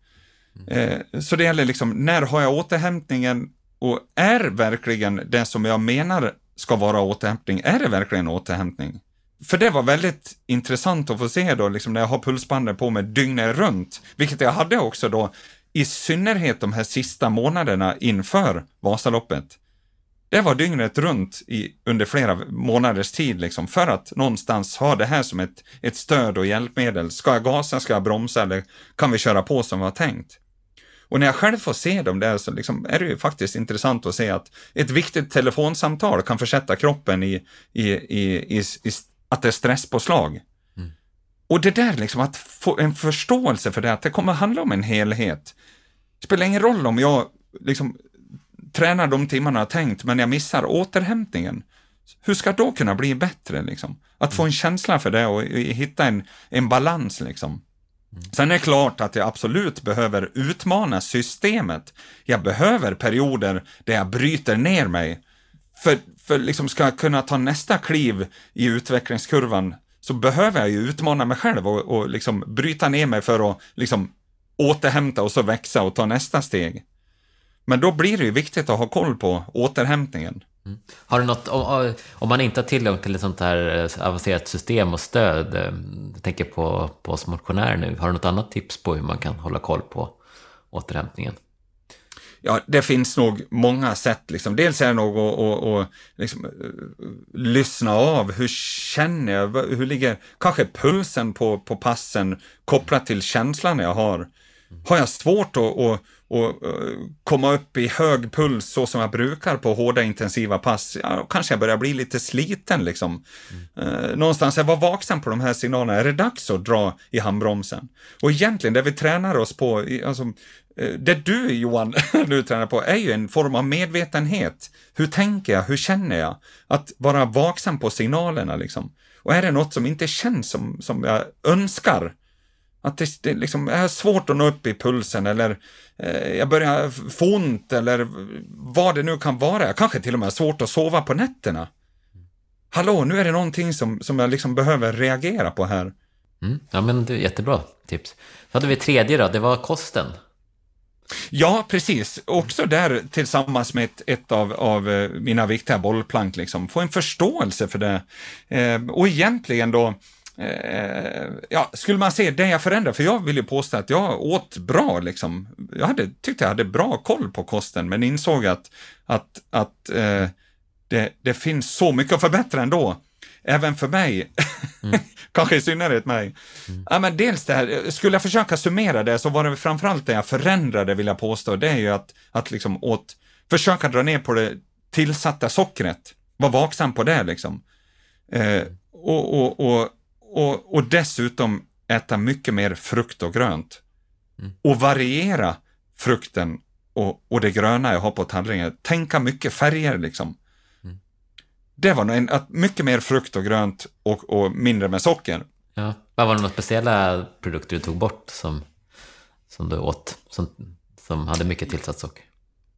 Eh, så det gäller liksom, när har jag återhämtningen och är verkligen det som jag menar ska vara återhämtning, är det verkligen återhämtning? För det var väldigt intressant att få se då, liksom när jag har pulsbandet på mig dygnet runt, vilket jag hade också då, i synnerhet de här sista månaderna inför Vasaloppet. Det var dygnet runt i, under flera månaders tid, liksom, för att någonstans ha det här som ett, ett stöd och hjälpmedel. Ska jag gasa, ska jag bromsa eller kan vi köra på som vi har tänkt? Och när jag själv får se dem där så liksom är det ju faktiskt intressant att se att ett viktigt telefonsamtal kan försätta kroppen i, i, i, i, att det är stresspåslag. Mm. Och det där liksom, att få en förståelse för det, att det kommer handla om en helhet. Det spelar ingen roll om jag liksom tränar de timmarna jag tänkt, men jag missar återhämtningen. Hur ska då kunna bli bättre liksom? Att få en känsla för det och hitta en, en balans liksom. Mm. Sen är det klart att jag absolut behöver utmana systemet. Jag behöver perioder där jag bryter ner mig. För, för liksom ska jag kunna ta nästa kliv i utvecklingskurvan så behöver jag ju utmana mig själv och, och liksom bryta ner mig för att liksom återhämta och så växa och ta nästa steg. Men då blir det ju viktigt att ha koll på återhämtningen. Mm. Har du något, om, om, man inte har tillgång till ett sånt här eh, avancerat system och stöd, eh, jag tänker på, på oss motionärer nu, har du något annat tips på hur man kan hålla koll på återhämtningen? Ja, det finns nog många sätt. Liksom. Dels är det nog att, att, att liksom, eh, lyssna av. Hur känner jag? Hur ligger kanske pulsen på, på passen kopplat till känslan jag har? Har jag svårt att, att och uh, komma upp i hög puls så som jag brukar på hårda intensiva pass, ja, kanske jag börjar bli lite sliten liksom. Mm. Uh, någonstans, jag var vaksam på de här signalerna, är det dags att dra i handbromsen? Och egentligen, det vi tränar oss på, alltså, uh, det du Johan *laughs* nu tränar på, är ju en form av medvetenhet. Hur tänker jag? Hur känner jag? Att vara vaksam på signalerna liksom. Och är det något som inte känns som, som jag önskar, att det, det liksom, har svårt att nå upp i pulsen eller eh, jag börjar få ont eller vad det nu kan vara. Jag kanske till och med har svårt att sova på nätterna. Hallå, nu är det någonting som, som jag liksom behöver reagera på här. Mm. Ja, men det är jättebra tips. Så hade vi tredje då, det var kosten. Ja, precis. Också där tillsammans med ett, ett av, av eh, mina viktiga bollplank, liksom. få en förståelse för det. Eh, och egentligen då, Eh, ja, skulle man se det jag förändrade, för jag vill ju påstå att jag åt bra liksom. Jag hade, tyckte jag hade bra koll på kosten, men insåg att, att, att eh, det, det finns så mycket att förbättra ändå. Även för mig. Mm. *laughs* Kanske i synnerhet mig. Mm. Ja, men dels det här, skulle jag försöka summera det så var det framförallt det jag förändrade, vill jag påstå. Det är ju att, att liksom åt, försöka dra ner på det tillsatta sockret. Var vaksam på det liksom. Eh, och, och, och och, och dessutom äta mycket mer frukt och grönt. Mm. Och variera frukten och, och det gröna jag har på tallriken. Tänka mycket färger liksom. Mm. Det var en, att mycket mer frukt och grönt och, och mindre med socker. Ja. Vad var det några speciella produkter du tog bort som, som du åt, som, som hade mycket tillsatt socker?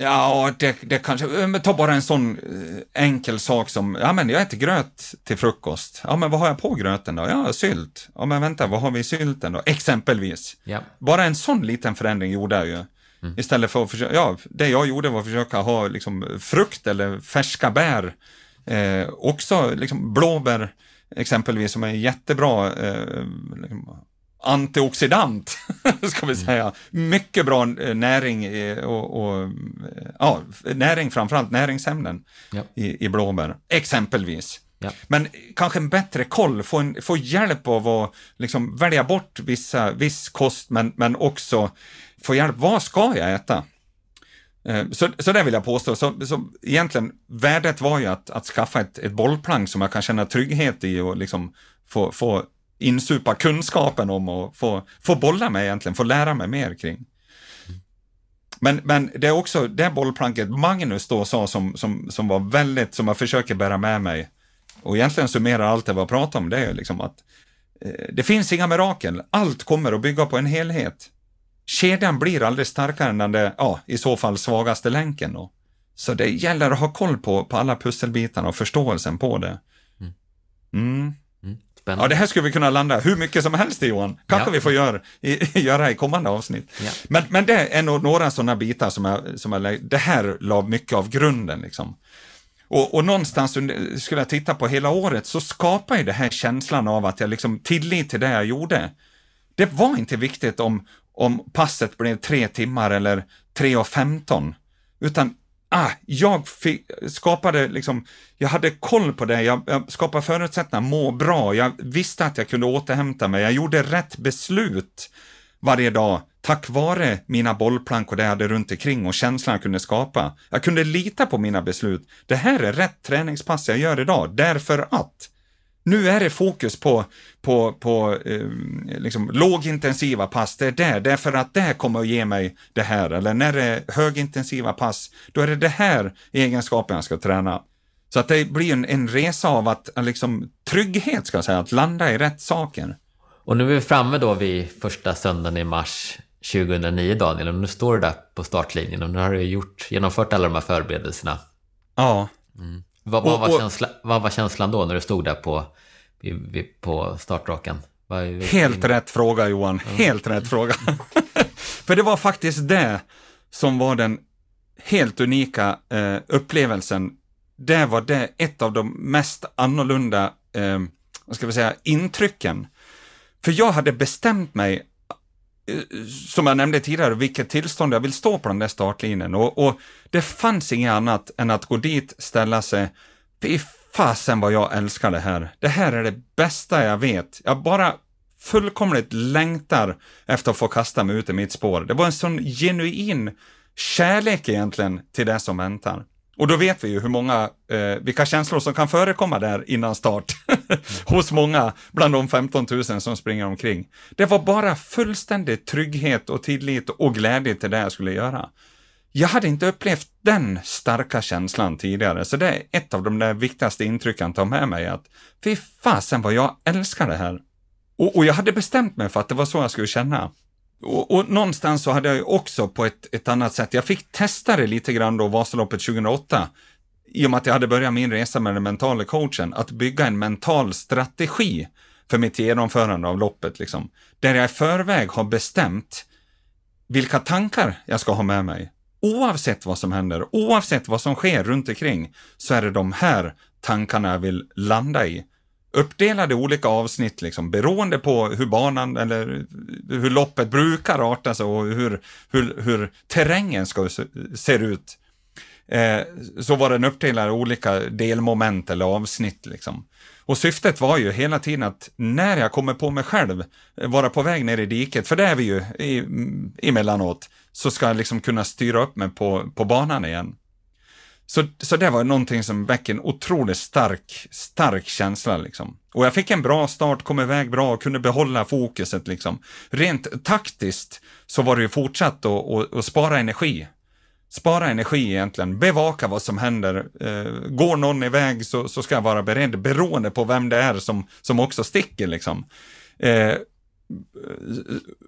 Ja, det, det kanske, men ta bara en sån eh, enkel sak som, ja men jag äter gröt till frukost. Ja men vad har jag på gröten då? Ja, sylt. Ja men vänta, vad har vi i sylten då? Exempelvis. Ja. Bara en sån liten förändring gjorde jag ju. Mm. Istället för att försöka, ja, det jag gjorde var att försöka ha liksom frukt eller färska bär. Eh, också liksom blåbär exempelvis som är jättebra eh, liksom, antioxidant, *laughs* ska vi säga. Mycket bra eh, näring och, och ja, näring framförallt näringsämnen ja. i, i blåbär, exempelvis. Ja. Men kanske en bättre koll, få, en, få hjälp av att liksom välja bort vissa, viss kost, men, men också få hjälp, vad ska jag äta? Eh, så, så det vill jag påstå. Så, så egentligen, värdet var ju att, att skaffa ett, ett bollplank som jag kan känna trygghet i och liksom få, få insupa kunskapen om och få, få bolla med egentligen, få lära mig mer kring. Men, men det är också det bollplanket Magnus då sa som, som, som var väldigt, som jag försöker bära med mig och egentligen summerar allt det vi har pratat om, det är liksom att eh, det finns inga mirakel. Allt kommer att bygga på en helhet. Kedjan blir aldrig starkare än den där, ja, i så fall svagaste länken då. Så det gäller att ha koll på, på alla pusselbitarna och förståelsen på det. Mm. Spännande. Ja, det här skulle vi kunna landa hur mycket som helst i Johan. Kanske ja. vi får göra i, *laughs* göra i kommande avsnitt. Ja. Men, men det är nog några sådana bitar som jag, som jag, det här la mycket av grunden liksom. Och, och någonstans skulle jag titta på hela året så skapar ju det här känslan av att jag liksom tillit till det jag gjorde. Det var inte viktigt om, om passet blev tre timmar eller tre och femton, utan ah, jag skapade liksom, jag hade koll på det, jag, jag skapade förutsättningar, må bra, jag visste att jag kunde återhämta mig, jag gjorde rätt beslut varje dag tack vare mina bollplank och det jag hade runt omkring och känslan jag kunde skapa. Jag kunde lita på mina beslut. Det här är rätt träningspass jag gör idag, därför att nu är det fokus på, på, på eh, liksom lågintensiva pass, det är det, därför att det kommer att ge mig det här. Eller när det är högintensiva pass, då är det det här egenskapen jag ska träna. Så att det blir en, en resa av att, liksom, trygghet, ska jag säga, att landa i rätt saker. Och nu är vi framme då vid första söndagen i mars 2009, Daniel, och nu står du där på startlinjen och nu har du gjort, genomfört alla de här förberedelserna. Ja. Mm. Vad, vad, och, var känsla, vad var känslan då när du stod där på, på startraken? Helt rätt fråga Johan, helt rätt fråga. *laughs* För det var faktiskt det som var den helt unika eh, upplevelsen. Det var det ett av de mest annorlunda, eh, vad ska vi säga, intrycken. För jag hade bestämt mig Eh, som jag nämnde tidigare, vilket tillstånd jag vill stå på den där startlinjen. Och, och det fanns inget annat än att gå dit, ställa sig, fy fasen vad jag älskar det här. Det här är det bästa jag vet. Jag bara fullkomligt längtar efter att få kasta mig ut i mitt spår. Det var en sån genuin kärlek egentligen till det som väntar. Och då vet vi ju hur många, eh, vilka känslor som kan förekomma där innan start. *laughs* Hos många bland de 15 000 som springer omkring. Det var bara fullständig trygghet och tillit och glädje till det jag skulle göra. Jag hade inte upplevt den starka känslan tidigare, så det är ett av de där viktigaste intrycken att ta med mig, att fy fasen vad jag älskar det här. Och, och jag hade bestämt mig för att det var så jag skulle känna. Och, och, någonstans så hade jag ju också på ett, ett annat sätt, jag fick testa det lite grann då Vasaloppet 2008, i och med att jag hade börjat min resa med den mentala coachen, att bygga en mental strategi för mitt genomförande av loppet, liksom. Där jag i förväg har bestämt vilka tankar jag ska ha med mig. Oavsett vad som händer, oavsett vad som sker runt omkring, så är det de här tankarna jag vill landa i uppdelade olika avsnitt liksom, beroende på hur banan eller hur loppet brukar arta sig och hur, hur, hur terrängen ska, ser ut. Eh, så var den uppdelad i olika delmoment eller avsnitt. Liksom. Och syftet var ju hela tiden att när jag kommer på mig själv eh, vara på väg ner i diket, för det är vi ju i, emellanåt, så ska jag liksom kunna styra upp mig på, på banan igen. Så, så det var någonting som väckte en otroligt stark, stark känsla liksom. Och jag fick en bra start, kom iväg bra och kunde behålla fokuset liksom. Rent taktiskt så var det ju fortsatt att spara energi. Spara energi egentligen, bevaka vad som händer. Eh, går någon iväg så, så ska jag vara beredd, beroende på vem det är som, som också sticker liksom. Eh,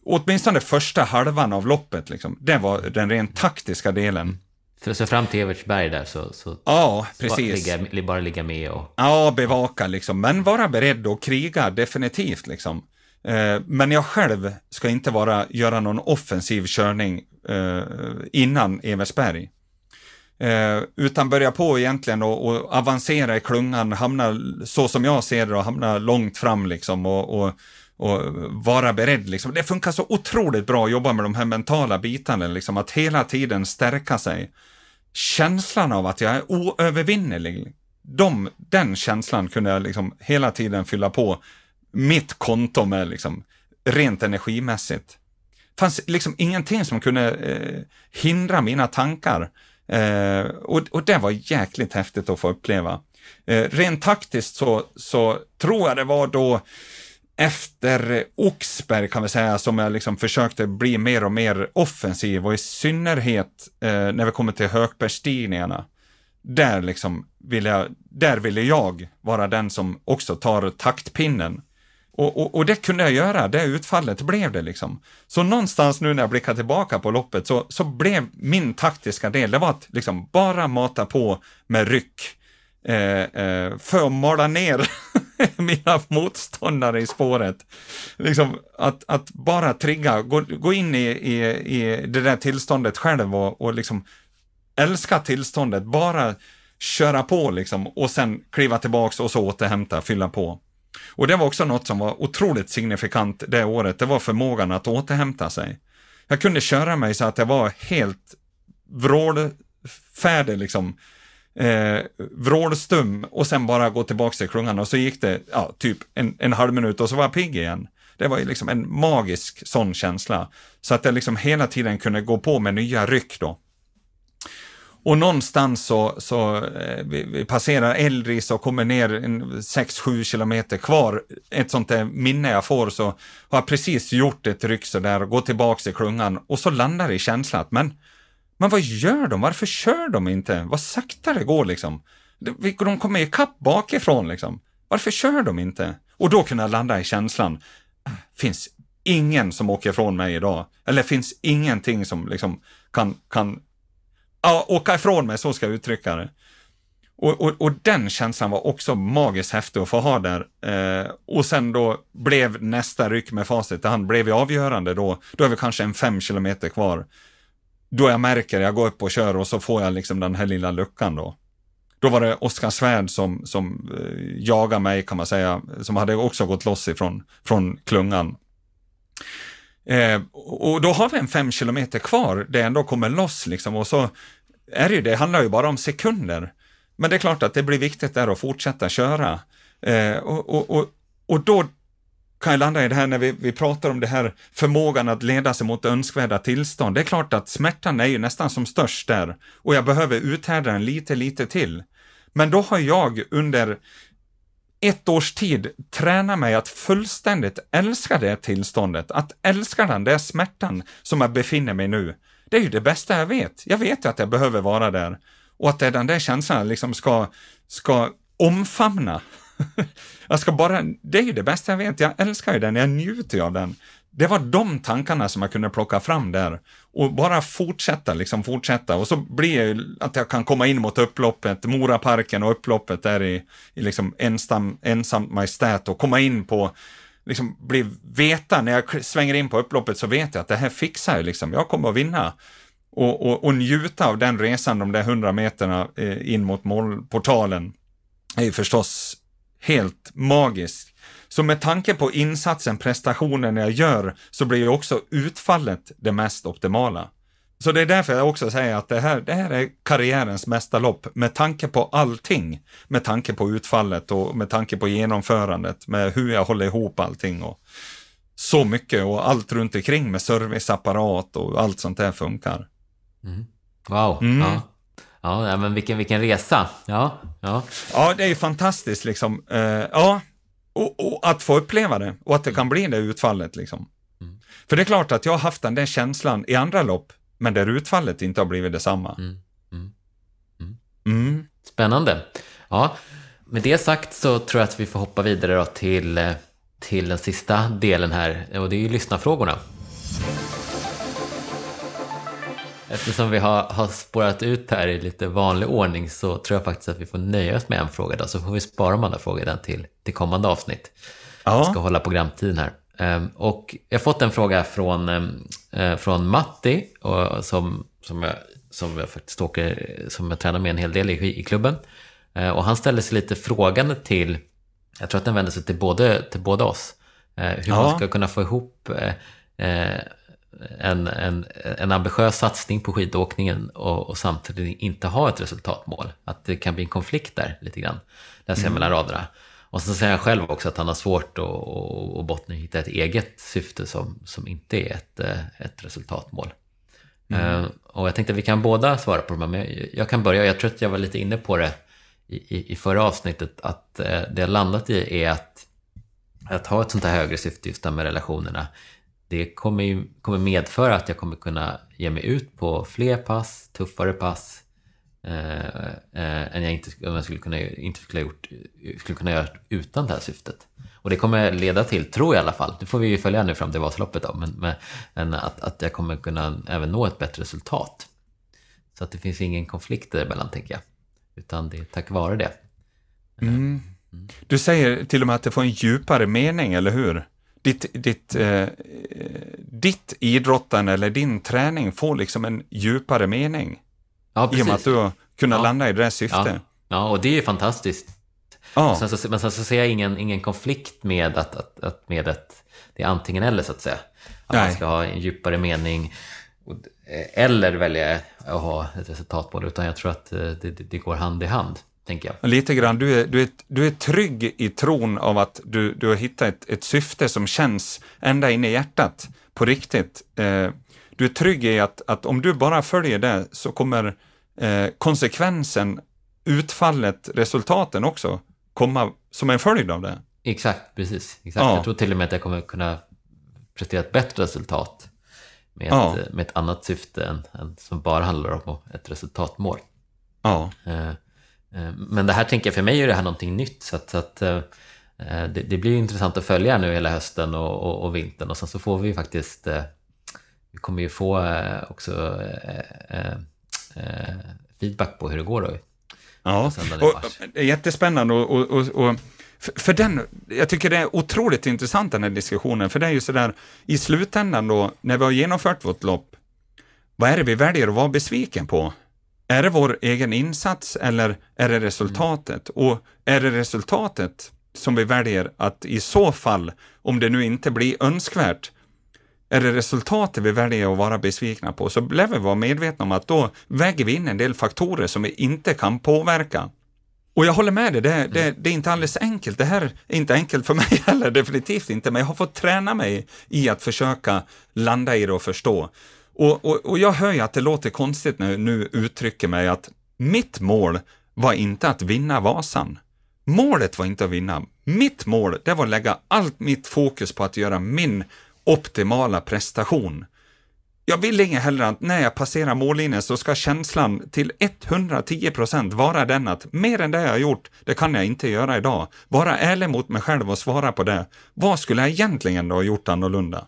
åtminstone första halvan av loppet, liksom. det var den rent taktiska delen. Så fram till Evertsberg där så, så ja, precis. Bara, ligga, bara ligga med och... Ja, bevaka liksom, men vara beredd att kriga definitivt liksom. Eh, men jag själv ska inte vara, göra någon offensiv körning eh, innan Evertsberg. Eh, utan börja på egentligen och, och, avancera i klungan, hamna så som jag ser det och hamna långt fram liksom och, och, och vara beredd. Liksom. Det funkar så otroligt bra att jobba med de här mentala bitarna, liksom, att hela tiden stärka sig. Känslan av att jag är oövervinnerlig, de, den känslan kunde jag liksom hela tiden fylla på mitt konto med, liksom, rent energimässigt. Det fanns liksom ingenting som kunde eh, hindra mina tankar. Eh, och, och det var jäkligt häftigt att få uppleva. Eh, rent taktiskt så, så tror jag det var då efter Oxberg kan vi säga som jag liksom försökte bli mer och mer offensiv och i synnerhet eh, när vi kommer till högbergsstigningarna. Där liksom vill jag, där ville jag vara den som också tar taktpinnen. Och, och, och, det kunde jag göra, det utfallet blev det liksom. Så någonstans nu när jag blickar tillbaka på loppet så, så blev min taktiska del, det var att liksom bara mata på med ryck eh, eh, för att mala ner *laughs* mina motståndare i spåret. Liksom att, att bara trigga, gå, gå in i, i, i det där tillståndet själv och, och liksom älska tillståndet, bara köra på liksom och sen kliva tillbaks och så återhämta, fylla på. Och det var också något som var otroligt signifikant det året, det var förmågan att återhämta sig. Jag kunde köra mig så att jag var helt vrålfärdig liksom, eh, vrålstum och sen bara gå tillbaka till klungan och så gick det ja, typ en, en halv minut och så var jag pigg igen. Det var ju liksom en magisk sån känsla. Så att jag liksom hela tiden kunde gå på med nya ryck då. Och någonstans så, så eh, vi, vi, passerar Eldris och kommer ner 6-7 kilometer kvar. Ett sånt där minne jag får så har jag precis gjort ett ryck sådär och går tillbaks till klungan och så landar det i känslan att men, men vad gör de? Varför kör de inte? Vad sakta det går liksom. De, kommer ikapp bakifrån liksom. Varför kör de inte? Och då kunna landa i känslan, finns ingen som åker ifrån mig idag. Eller finns ingenting som liksom kan, kan ja, åka ifrån mig, så ska jag uttrycka det. Och, och, och, den känslan var också magiskt häftig att få ha där. Eh, och sen då blev nästa ryck med facit han blev ju avgörande då. Då är vi kanske en fem kilometer kvar. Då jag märker, jag går upp och kör och så får jag liksom den här lilla luckan då. Då var det Oskar Svärd som, som eh, jagade mig kan man säga, som hade också gått loss ifrån från klungan. Eh, och då har vi en fem kilometer kvar, det ändå kommer loss liksom och så är det ju, det handlar ju bara om sekunder. Men det är klart att det blir viktigt där att fortsätta köra. Eh, och, och, och, och då kan jag landa i det här när vi, vi pratar om det här förmågan att leda sig mot önskvärda tillstånd. Det är klart att smärtan är ju nästan som störst där och jag behöver uthärda den lite, lite till. Men då har jag under ett års tid träna mig att fullständigt älska det tillståndet, att älska den där smärtan som jag befinner mig nu. Det är ju det bästa jag vet. Jag vet ju att jag behöver vara där och att det är den där känslan jag liksom ska, ska omfamna. *laughs* jag ska bara, det är ju det bästa jag vet. Jag älskar ju den, jag njuter av den. Det var de tankarna som jag kunde plocka fram där och bara fortsätta, liksom fortsätta och så blir det ju att jag kan komma in mot upploppet, Moraparken och upploppet där i, i liksom ensam, ensam majestät och komma in på liksom bli veta, när jag svänger in på upploppet så vet jag att det här fixar jag liksom, jag kommer att vinna. Och, och, och njuta av den resan, de där hundra meterna eh, in mot målportalen, är ju förstås helt magisk. Så med tanke på insatsen, prestationen jag gör, så blir ju också utfallet det mest optimala. Så det är därför jag också säger att det här, det här är karriärens mesta lopp med tanke på allting. Med tanke på utfallet och med tanke på genomförandet, med hur jag håller ihop allting och så mycket och allt runt omkring med serviceapparat och allt sånt där funkar. Mm. Wow, mm. ja. Ja, men vilken, vilken resa. Ja, ja. ja, det är ju fantastiskt liksom. Uh, ja, och, och, att få uppleva det och att det kan bli det utfallet liksom. Mm. För det är klart att jag har haft den där känslan i andra lopp men där utfallet inte har blivit detsamma. Mm. Mm. Mm. mm. Spännande. Ja, med det sagt så tror jag att vi får hoppa vidare till, eh, till den sista delen här och det är ju lyssnarfrågorna. Eftersom vi har, har spårat ut här i lite vanlig ordning så tror jag faktiskt att vi får nöja oss med en fråga då, så får vi spara de andra frågorna till, till kommande avsnitt. Ja. Vi ska hålla programtiden här. Um, och jag har fått en fråga från, um, uh, från Matti, och, som, som, jag, som jag faktiskt åker, som jag tränar med en hel del i, i klubben. Uh, och han ställer sig lite frågande till, jag tror att den vänder sig till både, till både oss, uh, hur ja. man ska kunna få ihop en, en, en ambitiös satsning på skidåkningen och, och, samtidigt inte ha ett resultatmål. Att det kan bli en konflikt där lite grann, läser jag mm. mellan raderna. Och så säger han själv också att han har svårt att, att, att bottna hitta ett eget syfte som, som inte är ett, ett resultatmål. Mm. Uh, och jag tänkte att vi kan båda svara på de här, men jag kan börja. Jag tror att jag var lite inne på det i, i, i förra avsnittet, att uh, det jag landat i är att, att ha ett sånt här högre syfte just med relationerna det kommer, ju, kommer medföra att jag kommer kunna ge mig ut på fler pass, tuffare pass, eh, eh, än jag inte, om jag skulle kunna, inte skulle, gjort, skulle kunna göra utan det här syftet. Och det kommer leda till, tror jag i alla fall, det får vi ju följa nu fram till Vasaloppet då, men, men, men att, att jag kommer kunna även nå ett bättre resultat. Så att det finns ingen konflikt däremellan, tänker jag. Utan det är tack vare det. Mm. Mm. Du säger till och med att det får en djupare mening, eller hur? Ditt, ditt, eh, ditt idrottande eller din träning får liksom en djupare mening. Ja, precis. I och med att du har kunnat ja. landa i det där syftet. Ja. ja, och det är fantastiskt. Ja. Sen så, men sen så ser jag ingen, ingen konflikt med att, att, att med ett, det är antingen eller så att säga. Att Nej. man ska ha en djupare mening eller välja att ha ett resultatmål, utan jag tror att eh, det, det, det går hand i hand tänker jag. Lite grann, du är, du är, du är trygg i tron av att du, du har hittat ett, ett syfte som känns ända in i hjärtat, på riktigt. Eh, du är trygg i att, att om du bara följer det så kommer eh, konsekvensen, utfallet, resultaten också komma som en följd av det. Exakt, precis. Exakt. Ja. Jag tror till och med att jag kommer kunna prestera ett bättre resultat med, ja. ett, med ett annat syfte än, än som bara handlar om ett resultatmål. Ja. Eh, men det här tänker jag, för mig är det här någonting nytt. Så att, så att eh, eh, det, det, blir intressant att följa nu hela hösten och, och, och, vintern. Och sen så får vi faktiskt, vi kommer ju få också feedback på hur det går då. Ja, och, jättespännande och, och, och för den, jag tycker det är otroligt intressant den här diskussionen, för det är ju sådär, i slutändan då, när vi har genomfört vårt lopp, vad är det vi väljer att vara besviken på? Är det vår egen insats eller är det resultatet? Och är det resultatet som vi väljer att i så fall, om det nu inte blir önskvärt, är det resultatet vi väljer att vara besvikna på, så lär vi vara medvetna om att då väger vi in en del faktorer som vi inte kan påverka. Och jag håller med dig, det, det, mm. det, är inte alldeles enkelt. Det här är inte enkelt för *laughs* mig heller, definitivt inte, men jag har fått träna mig i att försöka landa i det och förstå. Och, och, och jag hör ju att det låter konstigt när jag nu uttrycker mig att mitt mål var inte att vinna Vasan. Målet var inte att vinna. Mitt mål, det var att lägga allt mitt fokus på att göra min optimala prestation. Jag vill inget hellre att när jag passerar mållinjen så ska känslan till 110 procent vara den att mer än det jag har gjort, det kan jag inte göra idag. Vara ärlig mot mig själv och svara på det. Vad skulle jag egentligen då ha gjort annorlunda?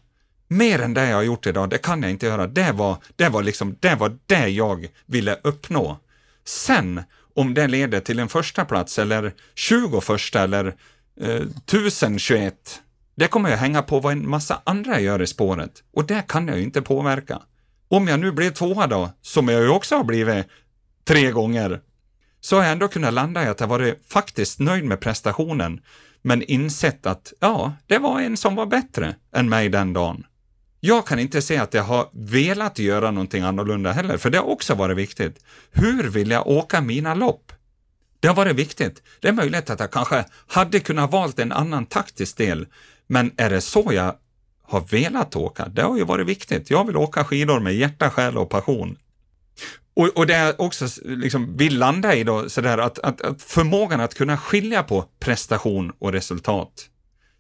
Mer än det jag har gjort idag, det kan jag inte göra. Det var det, var liksom, det, var det jag ville uppnå. Sen, om det leder till en första plats eller 21 eller eh, 1021, det kommer jag hänga på vad en massa andra gör i spåret. Och det kan jag ju inte påverka. Om jag nu blir tvåa då, som jag ju också har blivit tre gånger, så har jag ändå kunnat landa i att jag varit faktiskt nöjd med prestationen, men insett att ja, det var en som var bättre än mig den dagen. Jag kan inte säga att jag har velat göra någonting annorlunda heller, för det har också varit viktigt. Hur vill jag åka mina lopp? Det har varit viktigt. Det är möjligt att jag kanske hade kunnat valt en annan taktisk del, men är det så jag har velat åka? Det har ju varit viktigt. Jag vill åka skidor med hjärta, själ och passion. Och, och det jag också liksom vill landa i då, sådär att, att, att förmågan att kunna skilja på prestation och resultat.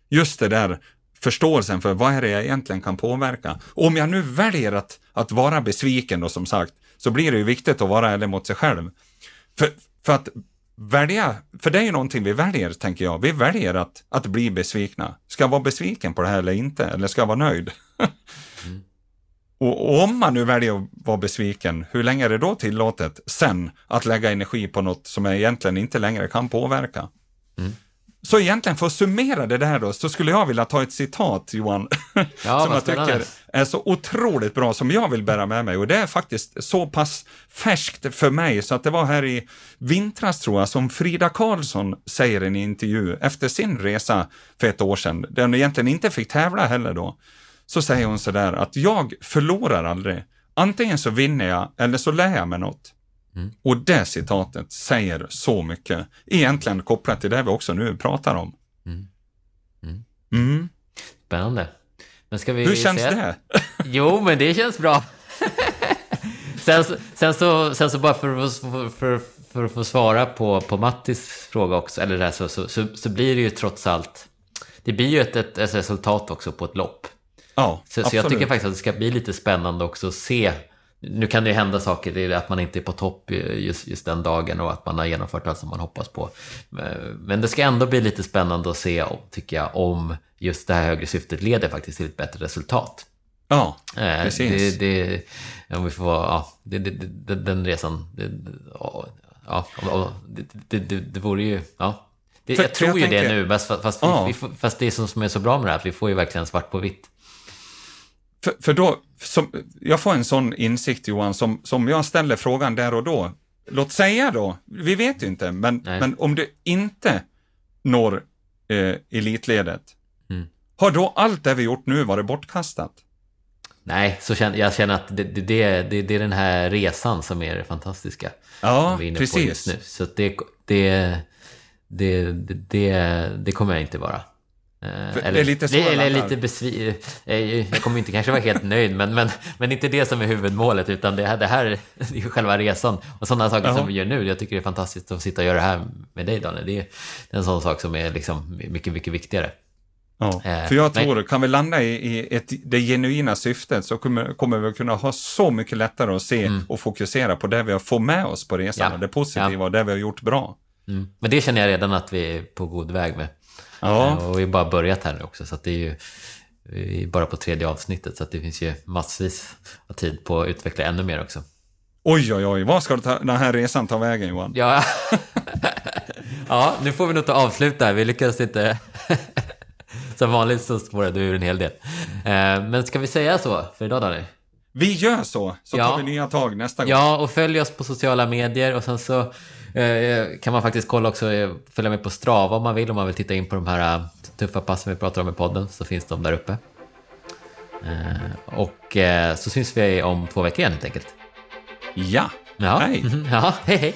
Just det där förståelsen för vad är det jag egentligen kan påverka. Och om jag nu väljer att, att vara besviken då som sagt, så blir det ju viktigt att vara ärlig mot sig själv. För, för att välja, för det är ju någonting vi väljer, tänker jag. Vi väljer att, att bli besvikna. Ska jag vara besviken på det här eller inte? Eller ska jag vara nöjd? mm. *laughs* Och, och, om man nu väljer att vara besviken, hur länge är det då tillåtet sen att lägga energi på något som jag egentligen inte längre kan påverka? Mm. Så egentligen för att summera det där då, så skulle jag vilja ta ett citat Johan, *laughs* ja, som jag tycker är så otroligt bra, som jag vill bära med mig. Och det är faktiskt så pass färskt för mig, så att det var här i vintras tror jag, som Frida Karlsson säger i en intervju efter sin resa för ett år sedan, där hon egentligen inte fick tävla heller då. Så säger hon sådär att jag förlorar aldrig. Antingen så vinner jag eller så lär jag mig något. Mm. Och det citatet säger så mycket, egentligen kopplat till det vi också nu pratar om. Mm. Mm. mm. Spännande. Men ska vi Hur känns se? det? *laughs* Jo, men det känns bra. *laughs* sen, sen, så, sen så bara för, för, för, för att få svara på, på Mattis fråga också, eller det här, så, så, så, så blir det ju trots allt, det blir ju ett, ett, ett resultat också på ett lopp. Ja, så, så jag tycker faktiskt att det ska bli lite spännande också att se nu kan det ju hända saker, det är att man inte är på topp just, just den dagen och att man har genomfört allt som man hoppas på. Men det ska ändå bli lite spännande att se, tycker jag, om just det här högre syftet leder faktiskt till ett bättre resultat. Ja, eh, precis. Det, det, om vi får, ja, det, det, den resan, det, ja, det, det, det vore ju, ja. Det, jag tror jag ju tänker, det nu, fast, fast, ja. vi, fast det som är så bra med det här, att vi får ju verkligen svart på vitt. För, för då, som, jag får en sån insikt Johan, som, som jag ställer frågan där och då. Låt säga då, vi vet ju inte, men, men om du inte når eh, elitledet, mm. har då allt det vi gjort nu varit bortkastat? Nej, så känner, jag känner att det, det, det, det är den här resan som är det fantastiska. Ja, precis. nu. Så det, det, det, det, det kommer jag inte vara. Eh, eller, det är lite så eller lite besviken. Eh, jag kommer inte kanske vara helt nöjd, men, men, men inte det som är huvudmålet, utan det här, det här *laughs* är själva resan. Och sådana saker Jaha. som vi gör nu, jag tycker det är fantastiskt att sitta och göra det här med dig Daniel. Det är en sån sak som är liksom mycket, mycket viktigare. Ja, eh, för jag tror, men, kan vi landa i, ett, det genuina syftet så kommer, kommer vi kunna ha så mycket lättare att se mm. och fokusera på det vi har fått med oss på resan, ja, det positiva ja. och det vi har gjort bra. Mm. Men det känner jag redan att vi är på god väg med. Ja. Eh, och vi har bara börjat här nu också, så att det är ju vi är bara på tredje avsnittet, så att det finns ju massvis av tid på att utveckla ännu mer också. Oj, oj, oj, vad ska den här resan ta vägen Johan? Ja, *laughs* ja nu får vi nog ta avsluta. Vi lyckades inte... *laughs* Som vanligt så spårade du ur en hel del. Eh, men ska vi säga så för idag Daniel? Vi gör så, så ja. tar vi nya tag nästa gång. Ja, och följ oss på sociala medier och sen så kan man faktiskt kolla också, eh, följa med på Strava om man vill, om man vill titta in på de här eh, tuffa passen vi pratar om i podden, så finns de där uppe. Och så syns vi om två veckor igen helt enkelt. Ja, ja. hej! *laughs* Ja, hej hej!